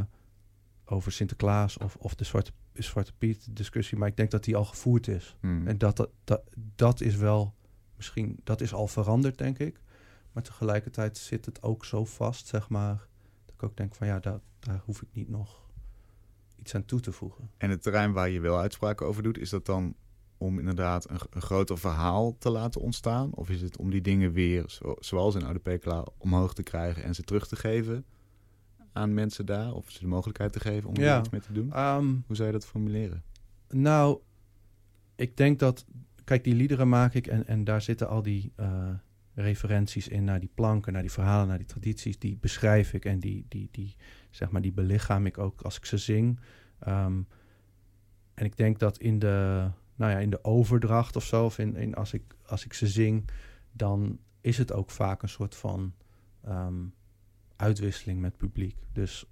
over Sinterklaas of, of de Zwarte, Zwarte Piet discussie. Maar ik denk dat die al gevoerd is. Hmm. En dat, dat, dat, dat is wel misschien, dat is al veranderd, denk ik. Maar tegelijkertijd zit het ook zo vast, zeg maar. Dat ik ook denk van ja, daar, daar hoef ik niet nog iets aan toe te voegen. En het terrein waar je wel uitspraken over doet, is dat dan om inderdaad een, een groter verhaal te laten ontstaan? Of is het om die dingen weer, zo- zoals in Oude Pekela, omhoog te krijgen en ze terug te geven aan mensen daar? Of ze de mogelijkheid te geven om Ja. er iets mee te doen? Ehm, Hoe zou je dat formuleren? Nou, ik denk dat. kijk, die liederen maak ik en, en daar zitten al die uh, referenties in naar die planken, naar die verhalen, naar die tradities. Die beschrijf ik en die, die, die, zeg maar, die belichaam ik ook als ik ze zing. Um, en ik denk dat in de, nou ja, in de overdracht of zo, of in, in, als, ik, als ik ze zing, dan is het ook vaak een soort van um, uitwisseling met publiek. Dus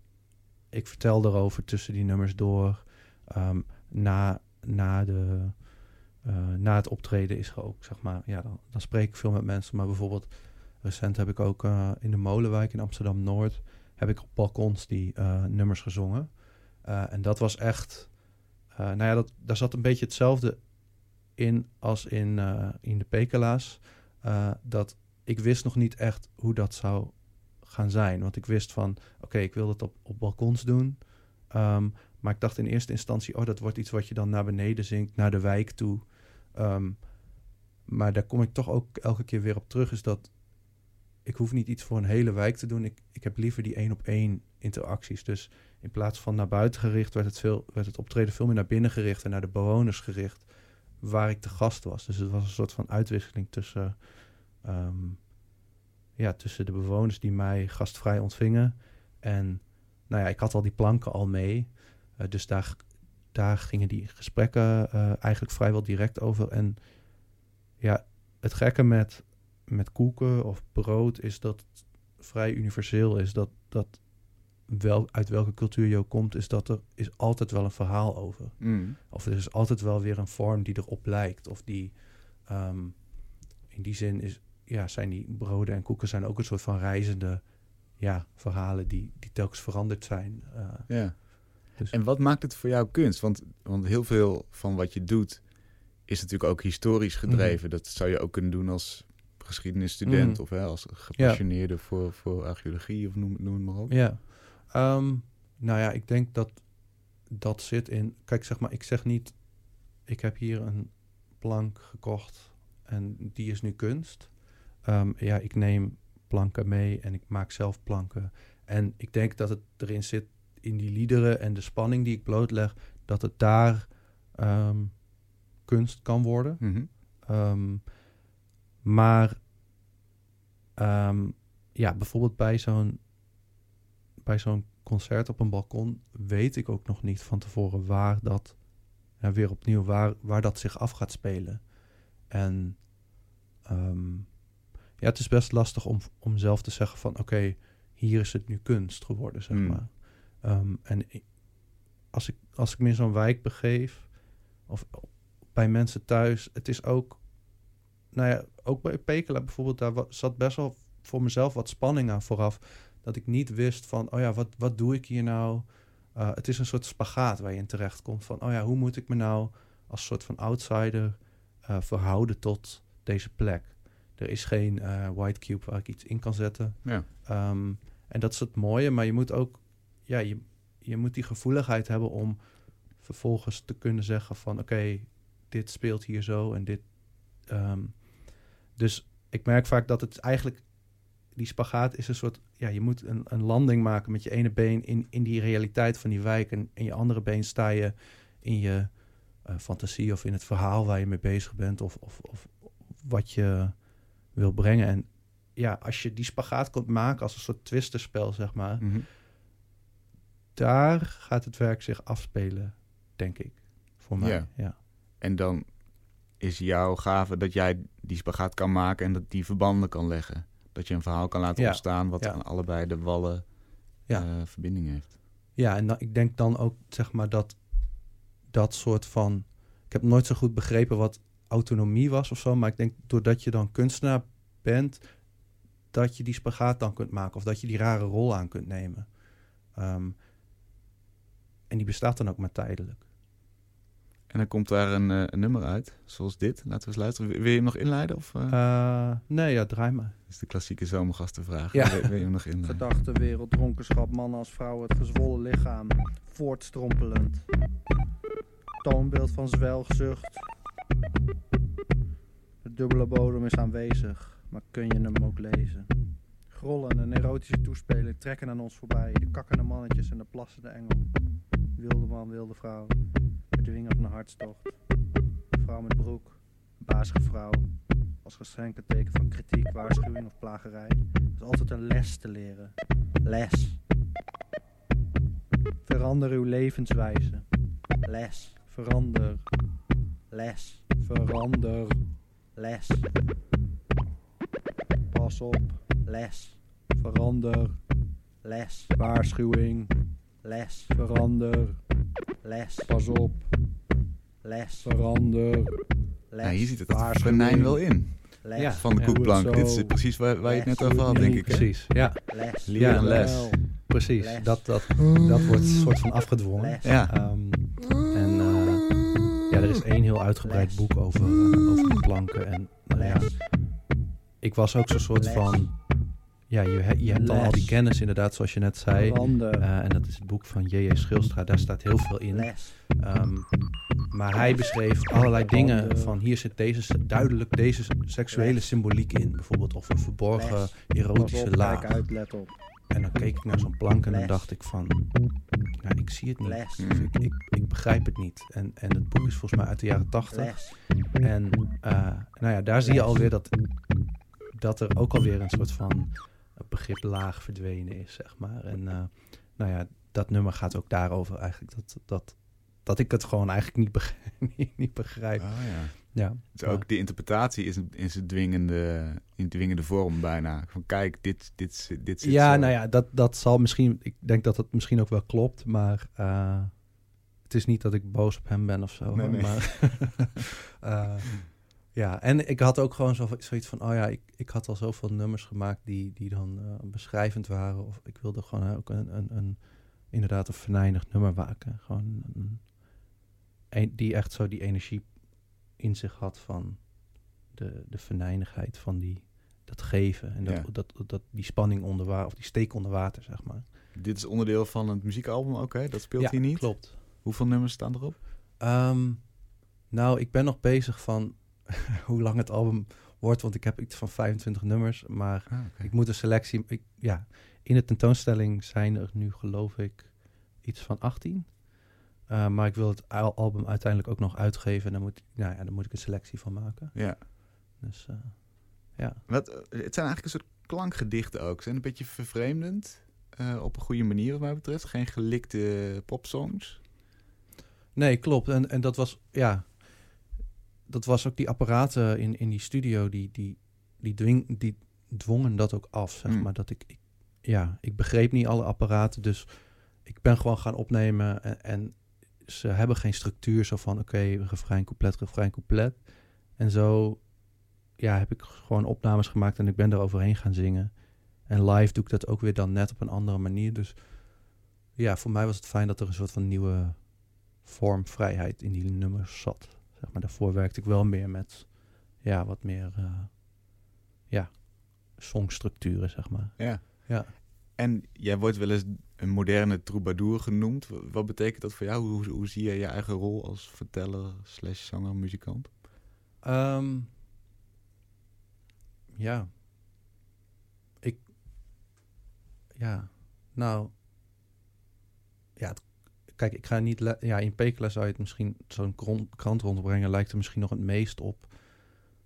ik vertel erover tussen die nummers door. Um, na, na, de, uh, na het optreden is er ook, zeg maar, ja, dan, dan spreek ik veel met mensen. Maar bijvoorbeeld, recent heb ik ook uh, in de Molenwijk in Amsterdam Noord, heb ik op balkons die uh, nummers gezongen. en dat was echt, nou ja, dat, daar zat een beetje hetzelfde in als in, in de Pekela's. dat ik wist nog niet echt hoe dat zou gaan zijn. Want ik wist van, oké, ik wil het op, op balkons doen. Um, maar ik dacht in eerste instantie, oh, dat wordt iets wat je dan naar beneden zingt, naar de wijk toe. Um, maar daar kom ik toch ook elke keer weer op terug, is dat ik hoef niet iets voor een hele wijk te doen. Ik, ik heb liever die één op één interacties. Dus in plaats van naar buiten gericht, werd het, veel, werd het optreden veel meer naar binnen gericht en naar de bewoners gericht, waar ik de gast was. Dus het was een soort van uitwisseling tussen um, ja, tussen de bewoners die mij gastvrij ontvingen. En nou ja, ik had al die planken al mee. Uh, dus daar, daar gingen die gesprekken uh, eigenlijk vrijwel direct over. En ja, het gekke met, met koeken of brood is dat vrij universeel is. Dat, dat wel, uit welke cultuur je ook komt, is dat er is altijd wel een verhaal over. Mm. Of er is altijd wel weer een vorm die erop lijkt. Of die um, in die zin is, ja, zijn die broden en koeken zijn ook een soort van reizende ja, verhalen die, die telkens veranderd zijn. Uh, ja. Dus. En wat maakt het voor jou kunst? Want, want heel veel van wat je doet is natuurlijk ook historisch gedreven. Mm. Dat zou je ook kunnen doen als geschiedenisstudent mm. of hè, als gepassioneerde ja. voor, voor archeologie of noem, noem het maar op. Ja, um, nou ja, ik denk dat dat zit in. Kijk, zeg maar, ik zeg niet, ik heb hier een plank gekocht en die is nu kunst. Um, ja, ik neem planken mee en ik maak zelf planken. En ik denk dat het erin zit, in die liederen en de spanning die ik blootleg, dat het daar um, kunst kan worden. Mm -hmm. um, maar ja, bijvoorbeeld bij zo'n bij zo'n concert op een balkon weet ik ook nog niet van tevoren waar dat, ja, weer opnieuw, waar, waar dat zich af gaat spelen. En um, ja, het is best lastig om, om zelf te zeggen van oké, hier is het nu kunst geworden, zeg hmm. maar. Um, en als ik, als ik me in zo'n wijk begeef, of bij mensen thuis, het is ook, nou ja, ook bij Pekela bijvoorbeeld, daar zat best wel voor mezelf wat spanning aan vooraf. Dat ik niet wist van, oh ja, wat, wat doe ik hier nou? Uh, het is een soort spagaat waar je in terecht komt van, oh ja, hoe moet ik me nou als soort van outsider uh, verhouden tot deze plek? Er is geen uh, white cube waar ik iets in kan zetten. Ja. Um, en dat is het mooie, maar je moet ook, ja, je, je moet die gevoeligheid hebben om vervolgens te kunnen zeggen van oké, dit speelt hier zo en dit. Um, dus ik merk vaak dat het eigenlijk, die spagaat is een soort, ja, je moet een, een landing maken met je ene been in, in die realiteit van die wijk en in je andere been sta je in je uh, fantasie of in het verhaal waar je mee bezig bent of, of, of wat je wil brengen. En ja, als je die spagaat kunt maken als een soort twisterspel, zeg maar, mm -hmm. daar gaat het werk zich afspelen, denk ik. Voor mij. Ja. ja. En dan is jouw gave dat jij die spagaat kan maken en dat die verbanden kan leggen. Dat je een verhaal kan laten ja. ontstaan wat ja. aan allebei de wallen ja. Uh, verbinding heeft. Ja, en dan, ik denk dan ook, zeg maar, dat dat soort van... Ik heb nooit zo goed begrepen wat autonomie was of zo. Maar ik denk doordat je dan kunstenaar bent, dat je die spagaat dan kunt maken. Of dat je die rare rol aan kunt nemen. Um, en die bestaat dan ook maar tijdelijk. En dan komt daar een, uh, een, nummer uit, zoals dit. Laten we eens luisteren. Wil je hem nog inleiden? Of, uh? Uh, nee, ja, draai maar. Dat is de klassieke zomergastenvraag. Ja. Wil, wil, je hem nog inleiden? Verdachte wereld, dronkenschap, mannen als vrouwen, het gezwollen lichaam. Voortstrompelend. Toonbeeld van zwelgzucht, de dubbele bodem is aanwezig, maar kun je hem ook lezen? Grollen en erotische toespelen trekken aan ons voorbij. De kakkende mannetjes en de plassende engel. Wilde man, wilde vrouw. Bedwingen op een hartstocht. Vrouw met broek. bazige vrouw. Als geschenkenteken van kritiek, waarschuwing of plagerij. Er is altijd een les te leren. Les. Verander uw levenswijze. Les. Verander. Les. Verander. Les. Pas op. Les. Verander. Les. Waarschuwing. Les. Verander. Les. Pas op. Les. Verander. Les. Ja, hier ziet het venijn wel in. Les. Ja. Van de koekplank. Dit is precies waar, waar je het net over had, denk ik. hè? Precies, ja, Les. Leer Ja, en les. Precies. Les. Dat, dat, dat wordt een soort van afgedwongen. Les. Ja. Ehm, en eh, ja, er is één heel uitgebreid Les. boek over, eh, over de planken. En nou ja, Les. ik was ook zo'n soort Les. van... Ja, je, he- je hebt al al die kennis inderdaad, zoals je net zei. Eh, en dat is het boek van J.J. Schilstra. Daar staat heel veel in. Ehm, maar hij beschreef allerlei dingen van hier zit deze, duidelijk deze se- seksuele symboliek in. Bijvoorbeeld of een verborgen erotische laag. En dan keek ik naar zo'n plank en dan dacht ik van, ja, ik zie het niet. Ik, ik, ik begrijp het niet. En, en het boek is volgens mij uit de jaren tachtig. En eh, nou ja, daar zie je alweer dat, dat er ook alweer een soort van begrip laag verdwenen is, zeg maar. En eh, nou ja, dat nummer gaat ook daarover eigenlijk. Dat, dat, dat ik het gewoon eigenlijk niet begrijp. niet, niet begrijp. Oh, ja. Ja. Dus ook die interpretatie is een, is een dwingende, in dwingende vorm bijna. Van kijk, dit, dit, dit, dit zit ja, zo. nou ja, dat, dat zal misschien... Ik denk dat het misschien ook wel klopt, maar... eh, het is niet dat ik boos op hem ben of zo. Nee, nee. Maar, eh, ja, en ik had ook gewoon zo, zoiets van... Oh ja, ik, ik had al zoveel nummers gemaakt die, die dan eh, beschrijvend waren. Of ik wilde gewoon ook een, een, een inderdaad een venijnig nummer maken. Gewoon een, een- die echt zo die energie in zich had van de, de venijnigheid van die, dat geven. En dat, Ja. dat, dat, die spanning onder water, of die steek onder water, zeg maar. Dit is onderdeel van het muziekalbum ook, hè? Dat speelt ja, hier niet. klopt. Hoeveel nummers staan erop? Ehm, nou, ik ben nog bezig van hoe lang het album wordt, want ik heb iets van 25 nummers, maar Ah, ik moet een selectie... Ik, ja, in de tentoonstelling zijn er nu, geloof ik, iets van 18. Eh, maar ik wil het al- album uiteindelijk ook nog uitgeven en dan moet, nou ja, dan moet ik een selectie van maken. Ja. Dus eh, ja. Wat, eh, het zijn eigenlijk een soort klankgedichten ook. Ze zijn een beetje vervreemdend. op een goede manier wat mij betreft. Geen gelikte popsongs. Nee, klopt. En, en dat was, ja, dat was ook die apparaten in, in die studio, die, die, die, dwing, die dwongen dat ook af, zeg Mm. maar. Dat ik, ik, ja, ik begreep niet alle apparaten, dus ik ben gewoon gaan opnemen en, en ze hebben geen structuur zo van, oké, refrein, couplet, refrein, couplet. En zo, ja, heb ik gewoon opnames gemaakt en ik ben er overheen gaan zingen. En live doe ik dat ook weer dan net op een andere manier. Dus ja, voor mij was het fijn dat er een soort van nieuwe vormvrijheid in die nummers zat. Zeg maar, daarvoor werkte ik wel meer met ja, wat meer eh, ja, songstructuren, zeg maar. Ja. Ja. En jij wordt wel eens een moderne troubadour genoemd. Wa- Wat betekent dat voor jou? Hoe, hoe zie je je eigen rol als verteller, slash zanger, muzikant? Ehm, ja. Ik. Ja. Nou. Ja. het- kijk, ik ga niet. Ja, in Pekela zou je het misschien. Zo'n krant rondbrengen lijkt er misschien nog het meest op.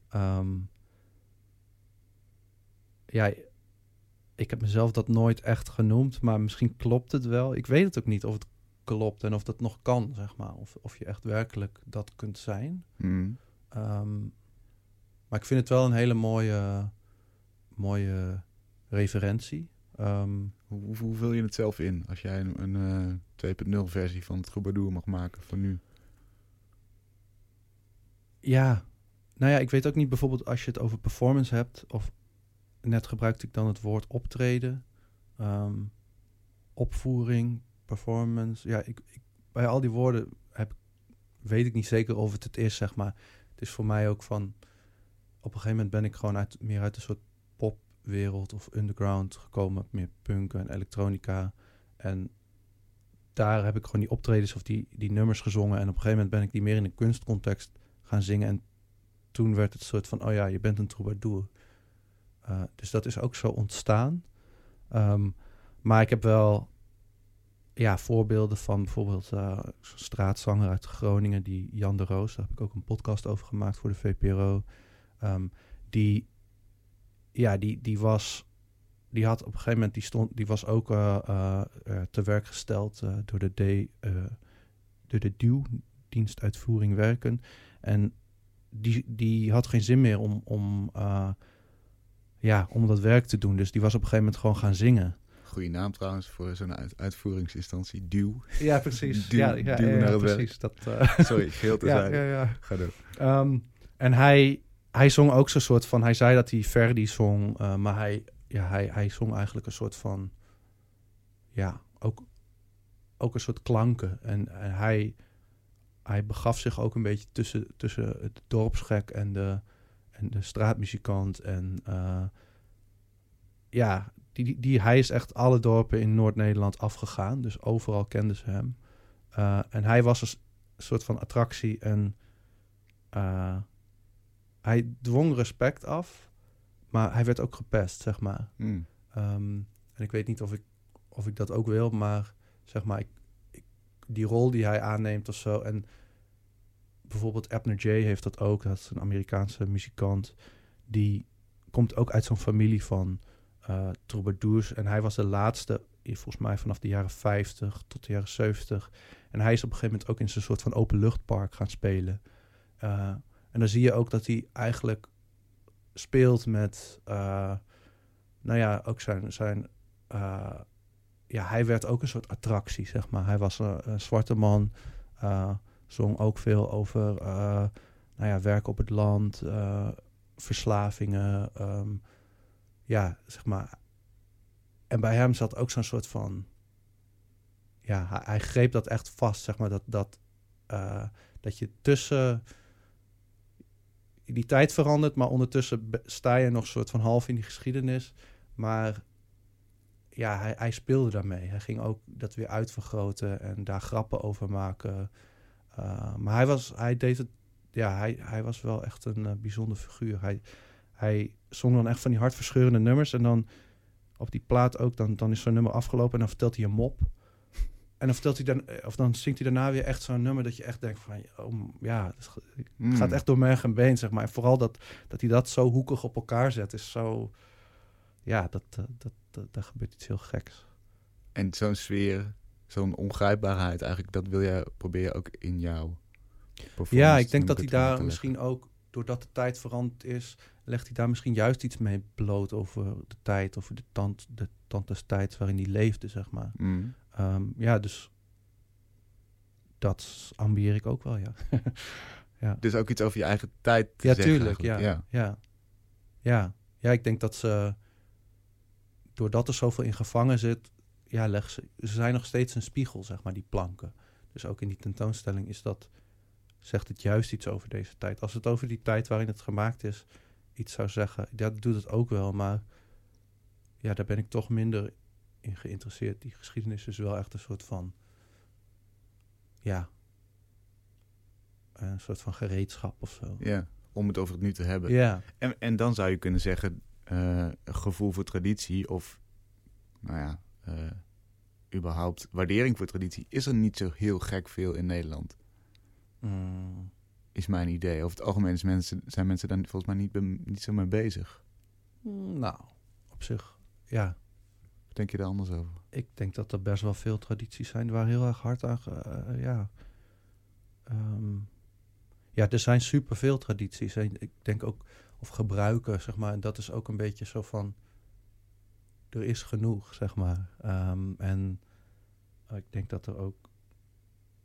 Ehm, ja. Ik heb mezelf dat nooit echt genoemd, maar misschien klopt het wel. Ik weet het ook niet of het klopt en of dat nog kan, zeg maar. Of, of je echt werkelijk dat kunt zijn. Mm. Ehm, maar ik vind het wel een hele mooie, mooie referentie. Ehm, Hoe, hoe, vul je het zelf in als jij een, een eh, 2.0 versie van het troubadour mag maken van nu? ja, nou ja, ik weet ook niet bijvoorbeeld als je het over performance hebt, of net gebruikte ik dan het woord optreden, ehm, opvoering, performance. Ja, ik, ik, bij al die woorden heb, weet ik niet zeker of het het is, zeg maar. Het is voor mij ook van, op een gegeven moment ben ik gewoon uit, meer uit een soort popwereld of underground gekomen, meer punk en elektronica. En daar heb ik gewoon die optredens of die, die nummers gezongen. En op een gegeven moment ben ik die meer in een kunstcontext gaan zingen. En toen werd het soort van, oh ja, je bent een troubadour. Uh, dus dat is ook zo ontstaan. Um, maar ik heb wel, ja, voorbeelden van bijvoorbeeld eh, zo'n straatzanger uit Groningen, die Jan de Roos, daar heb ik ook een podcast over gemaakt voor de VPRO. Ehm, die, ja, die, die was, die had op een gegeven moment, die stond, die was ook eh, eh, eh, te werk gesteld door de D, door de DUW, dienstuitvoering werken. En die, die had geen zin meer om, om, ja, om dat werk te doen. Dus die was op een gegeven moment gewoon gaan zingen. Goeie naam trouwens voor zo'n uit- uitvoeringsinstantie. Duw. Ja, precies. Duw- ja, ja, duw ja, naar het werk. precies. Dat, Sorry, geheel te zijn. ja, ja. Ga door. Ehm, en hij, hij zong ook zo'n soort van... Hij zei dat hij Verdi zong, eh, maar hij, ja, hij, hij zong eigenlijk een soort van... Ja, ook, ook een soort klanken. En, hij, hij begaf zich ook een beetje tussen, tussen het dorpsgek en de, en de straatmuzikant. En eh, ja, die, die, hij is echt alle dorpen in Noord-Nederland afgegaan. Dus overal kenden ze hem. Eh, en hij was een soort van attractie en hij dwong respect af, maar hij werd ook gepest, zeg maar. Hmm. Ehm, en ik weet niet of ik, of ik dat ook wil, maar zeg maar, ik, ik- die rol die hij aanneemt of zo. En bijvoorbeeld Abner Jay heeft dat ook. Dat is een Amerikaanse muzikant. Die komt ook uit zo'n familie van eh troubadours. En hij was de laatste, eh, volgens mij vanaf de jaren 50 tot de jaren 70. En hij is op een gegeven moment ook in zo'n soort van openluchtpark gaan spelen. Eh, en dan zie je ook dat hij eigenlijk speelt met, eh, nou ja, ook zijn, zijn eh, ja, hij werd ook een soort attractie, zeg maar. Hij was een, zwarte man, eh, zong ook veel over, nou ja, werk op het land, verslavingen, ehm, ja, zeg maar. En bij hem zat ook zo'n soort van, ja, hij, hij greep dat echt vast, zeg maar, dat, dat, dat je tussen die tijd verandert, maar ondertussen sta je nog soort van half in die geschiedenis. Maar ja, hij, hij speelde daarmee. Hij ging ook dat weer uitvergroten en daar grappen over maken. Uh, maar hij was, hij deed het, ja, hij, hij was wel echt een uh, bijzonder figuur. Hij, hij zong dan echt van die hartverscheurende nummers en dan op die plaat ook, dan, dan is zo'n nummer afgelopen en dan vertelt hij een mop. En dan, vertelt hij dan, of dan zingt hij daarna weer echt zo'n nummer dat je echt denkt van, oh, ja, het Hmm. gaat echt door merg en been, zeg maar. En vooral dat, dat hij dat zo hoekig op elkaar zet, is zo, ja, dat, dat, dat, dat daar gebeurt iets heel geks. En zo'n sfeer, zo'n ongrijpbaarheid eigenlijk, dat wil je, probeer je ook in jouw Ja, ik denk dat hij daar misschien ook, doordat de tijd veranderd is, legt hij daar misschien juist iets mee bloot over de tijd, over de tand, de tand des tijds waarin hij leefde, zeg maar. Mm. Um, ja, dus dat ambieer ik ook wel, ja. ja. Dus ook iets over je eigen tijd te ja, zeggen tuurlijk, ja, ja. ja. Ja. Ja, ik denk dat ze, doordat er zoveel in gevangen zit, ja, leg ze, ze zijn nog steeds een spiegel, zeg maar, die planken. Dus ook in die tentoonstelling is dat, zegt het juist iets over deze tijd. Als het over die tijd waarin het gemaakt is iets zou zeggen, dat doet het ook wel, maar ja, daar ben ik toch minder in geïnteresseerd. Die geschiedenis is wel echt een soort van, ja, een soort van gereedschap of zo. Ja, om het over het nu te hebben. Ja. En, en dan zou je kunnen zeggen, uh, gevoel voor traditie of, nou ja, uh, überhaupt waardering voor traditie, is er niet zo heel gek veel in Nederland. Mm. Is mijn idee. Over het algemeen is mensen, zijn mensen daar volgens mij niet, niet zo mee bezig. Nou, op zich, ja. Denk je daar anders over? Ik denk dat er best wel veel tradities zijn waar heel erg hard aan, uh, ja. Um, ja, er zijn superveel tradities. En ik denk ook, of gebruiken, zeg maar. En dat is ook een beetje zo van, er is genoeg, zeg maar. Um, en uh, ik denk dat er ook,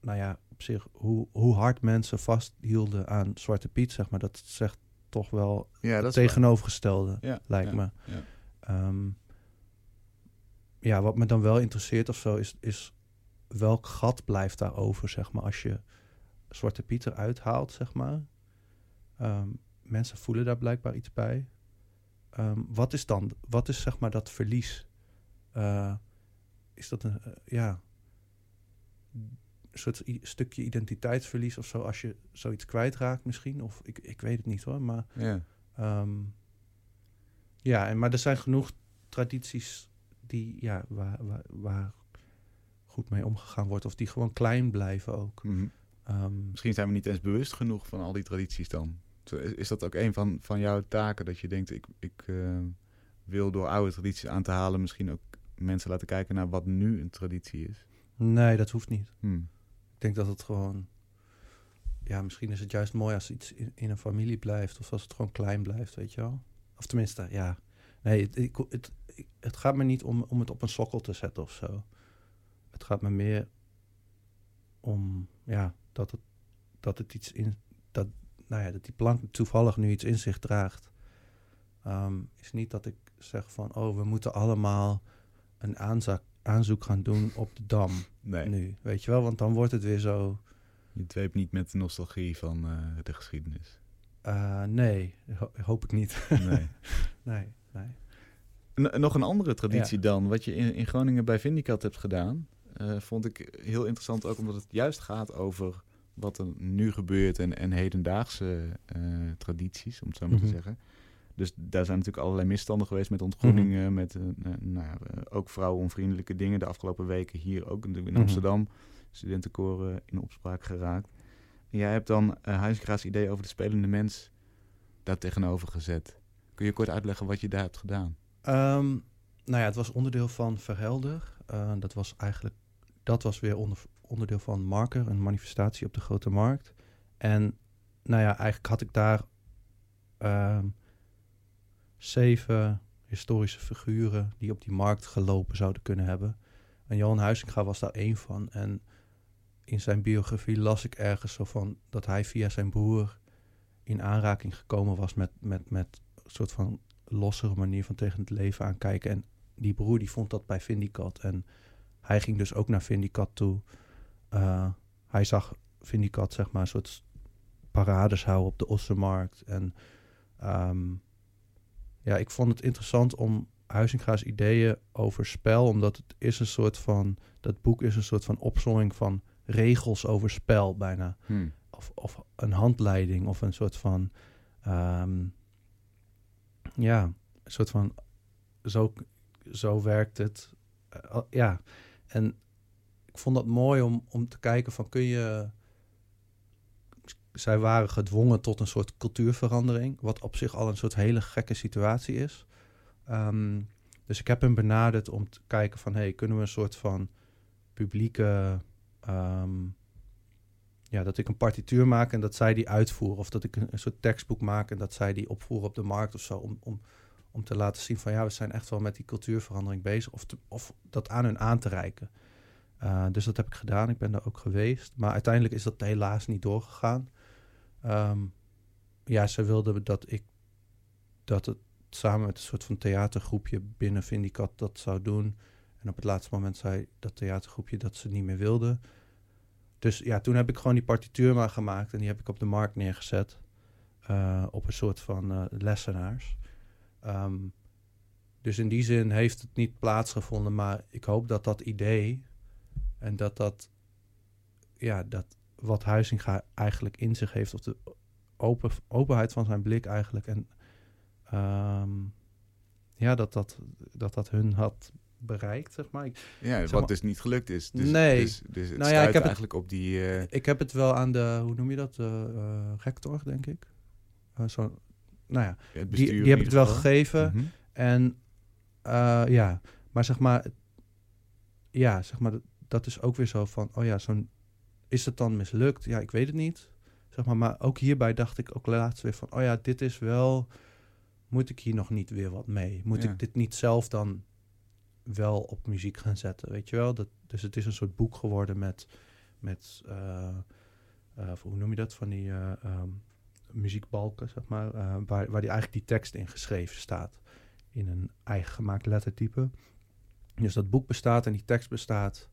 nou ja, op zich, hoe, hoe hard mensen vasthielden aan Zwarte Piet, zeg maar. Dat zegt toch wel ja, dat tegenovergestelde, ja, lijkt ja, me. Ja. Um, ja, wat me dan wel interesseert of zo, is, is welk gat blijft daarover, zeg maar, als je Zwarte Piet eruit haalt, zeg maar. Um, mensen voelen daar blijkbaar iets bij. Um, wat is dan, wat is zeg maar dat verlies? Uh, is dat een, uh, ja, een soort stukje identiteitsverlies of zo, als je zoiets kwijtraakt misschien? Of ik, ik weet het niet hoor, maar... Ja. Um, ja, en, maar er zijn genoeg tradities die, ja, waar, waar, waar goed mee omgegaan wordt. Of die gewoon klein blijven ook. Mhm. Ehm, Misschien zijn we niet eens bewust genoeg van al die tradities dan. Is is dat ook een van, van jouw taken? Dat je denkt, ik, ik eh, wil door oude tradities aan te halen... misschien ook mensen laten kijken naar wat nu een traditie is? nee, dat hoeft niet. Hm. Ik denk dat het gewoon... Ja, misschien is het juist mooi als iets in, in een familie blijft. Of als het gewoon klein blijft, weet je wel. Of tenminste, ja. Nee, het, ik, het, ik- het gaat me niet om, om het op een sokkel te zetten of zo. Het gaat me meer om, ja, dat het, dat het iets in... Dat, nou ja, dat die plank toevallig nu iets in zich draagt. Ehm, is niet dat ik zeg van... Oh, we moeten allemaal een aanzak, aanzoek gaan doen op de Dam Nee, nu. Weet je wel, want dan wordt het weer zo... je dweept niet met de nostalgie van eh, de geschiedenis. eh, nee, ho- hoop ik niet. Nee. nee, nee. N- nog een andere traditie dan, wat je in, in Groningen bij Vindicat hebt gedaan, eh, vond ik heel interessant ook omdat het juist gaat over wat er nu gebeurt en, en hedendaagse eh, tradities, om het zo maar Mhm. te zeggen. Dus daar zijn natuurlijk allerlei misstanden geweest met ontgroeningen, met eh, nou ja, ook vrouwenonvriendelijke dingen. De afgelopen weken hier ook in Mhm. Amsterdam, studentenkoren in opspraak geraakt. En jij hebt dan Huizingra's idee over de spelende mens daar tegenover gezet. Kun je kort uitleggen wat je daar hebt gedaan? Ehm, nou ja, het was onderdeel van Verhelder. Eh, dat was eigenlijk, dat was weer onder, onderdeel van Marker, een manifestatie op de Grote Markt. En nou ja, eigenlijk had ik daar ehm, zeven historische figuren die op die markt gelopen zouden kunnen hebben. En Johan Huizinga was daar één van. En in zijn biografie las ik ergens zo van dat hij via zijn broer in aanraking gekomen was met, met, met een soort van lossere manier van tegen het leven aankijken. En die broer die vond dat bij Vindicat. En hij ging dus ook naar Vindicat toe. Uh, hij zag Vindicat zeg maar een soort parades houden op de Ossenmarkt. En um, ja, ik vond het interessant om Huizinga's ideeën over spel, omdat het is een soort van, dat boek is een soort van opzomming van regels over spel bijna. Hmm. Of, of een handleiding of een soort van, um, ja, een soort van, zo, zo werkt het. Uh, ja, en ik vond dat mooi om, om te kijken van kun je, zij waren gedwongen tot een soort cultuurverandering, wat op zich al een soort hele gekke situatie is. Um, dus ik heb hem benaderd om te kijken van, hey, kunnen we een soort van publieke, um, ja, dat ik een partituur maak en dat zij die uitvoeren, of dat ik een, soort tekstboek maak en dat zij die opvoeren op de markt of zo, om, om, om te laten zien van, ja, we zijn echt wel met die cultuurverandering bezig, of, of dat aan hun aan te reiken. Uh, dus dat heb ik gedaan, ik ben daar ook geweest, maar uiteindelijk is dat helaas niet doorgegaan. Um, ja, ze wilden dat ik dat het samen met een soort van theatergroepje binnen Vindicat dat zou doen. En op het laatste moment zei dat theatergroepje dat ze niet meer wilden. Dus ja, toen heb ik gewoon die partituur maar gemaakt en die heb ik op de markt neergezet. Uh, op een soort van uh, lessenaars. Um, dus in die zin heeft het niet plaatsgevonden, maar ik hoop dat dat idee en dat dat, ja, dat wat Huizinga eigenlijk in zich heeft, of de open, openheid van zijn blik eigenlijk. En um, ja, dat dat, dat dat hun had bereikt, zeg maar. Ik, ja, wat maar, dus niet gelukt is. Dus, nee. Dus, dus het nou ja, ik heb eigenlijk het, op die... Uh... Ik heb het wel aan de, hoe noem je dat, uh, uh, rector, denk ik. Uh, zo, nou ja, ja die, die heb ik het wel gegeven. Mm -hmm. En ja, maar zeg maar, ja, zeg maar, dat, dat is ook weer zo van, oh ja, zo'n, is het dan mislukt? Ja, ik weet het niet. Zeg maar, maar ook hierbij dacht ik ook laatst weer van, oh ja, dit is wel, moet ik hier nog niet weer wat mee? Moet ja. ik dit niet zelf dan wel op muziek gaan zetten, weet je wel? Dat, dus het is een soort boek geworden met, met uh, uh, hoe noem je dat, van die um, muziekbalken, zeg maar, waar, waar die eigenlijk die tekst in geschreven staat. In een eigen gemaakt lettertype. Dus dat boek bestaat en die tekst bestaat.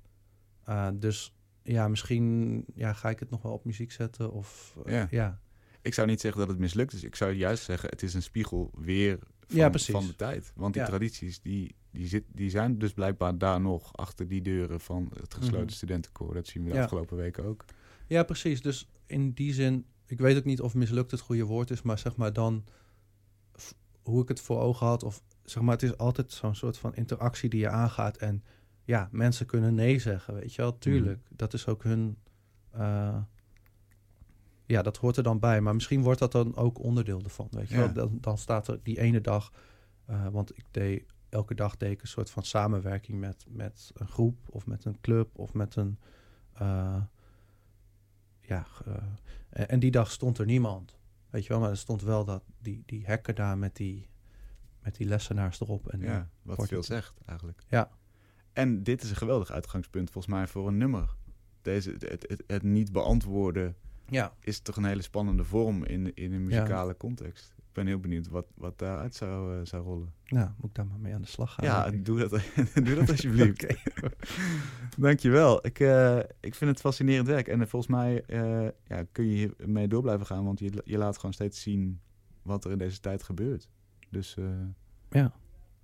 Dus ja, misschien ja, ga ik het nog wel op muziek zetten of ja. ja. Ik zou niet zeggen dat het mislukt is. Ik zou juist zeggen, het is een spiegel weer van, ja, van de tijd. Want die ja. tradities, die, die, zit, die zijn dus blijkbaar daar nog achter die deuren van het gesloten mm -hmm. studentenkoor. Dat zien we de ja. afgelopen weken ook. Ja, precies. Dus in die zin, ik weet ook niet of mislukt het goede woord is, maar zeg maar dan hoe ik het voor ogen had, of zeg maar, het is altijd zo'n soort van interactie die je aangaat. En ja, mensen kunnen nee zeggen, weet je wel. Tuurlijk, dat is ook hun... eh, ja, dat hoort er dan bij. Maar misschien wordt dat dan ook onderdeel ervan, weet je Ja. wel. Dan, dan staat er die ene dag... eh, want ik deed... Elke dag deed ik een soort van samenwerking met, met een groep... of met een club of met een... eh, ja, en, en die dag stond er niemand. Weet je wel, maar er stond wel dat, die, die hekken daar met die, met die lessenaars erop. En, Ja, wat veel het- zegt eigenlijk. Ja. En dit is een geweldig uitgangspunt volgens mij voor een nummer. Deze, het, het, het niet beantwoorden ja, is toch een hele spannende vorm in, in een muzikale context. Ik ben heel benieuwd wat, wat daaruit zou, eh, zou rollen. nou, moet ik daar maar mee aan de slag gaan. Ja, doe dat, doe dat alsjeblieft. Dankjewel. Ik, eh, ik vind het fascinerend werk. En eh, volgens mij ja, kun je hiermee door blijven gaan. Want je, je laat gewoon steeds zien wat er in deze tijd gebeurt. Dus Ja.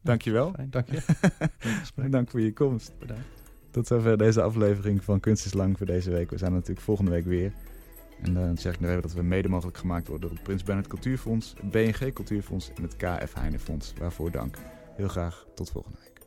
dankjewel. Fijn, dank je. Dank voor je komst. Bedankt. Tot zover deze aflevering van Kunst is Lang voor deze week. We zijn natuurlijk volgende week weer. En dan zeg ik nog even dat we mede mogelijk gemaakt worden door het Prins Bernhard Cultuurfonds, het BNG Cultuurfonds en het KF Heine Fonds. Waarvoor dank. Heel graag tot volgende week.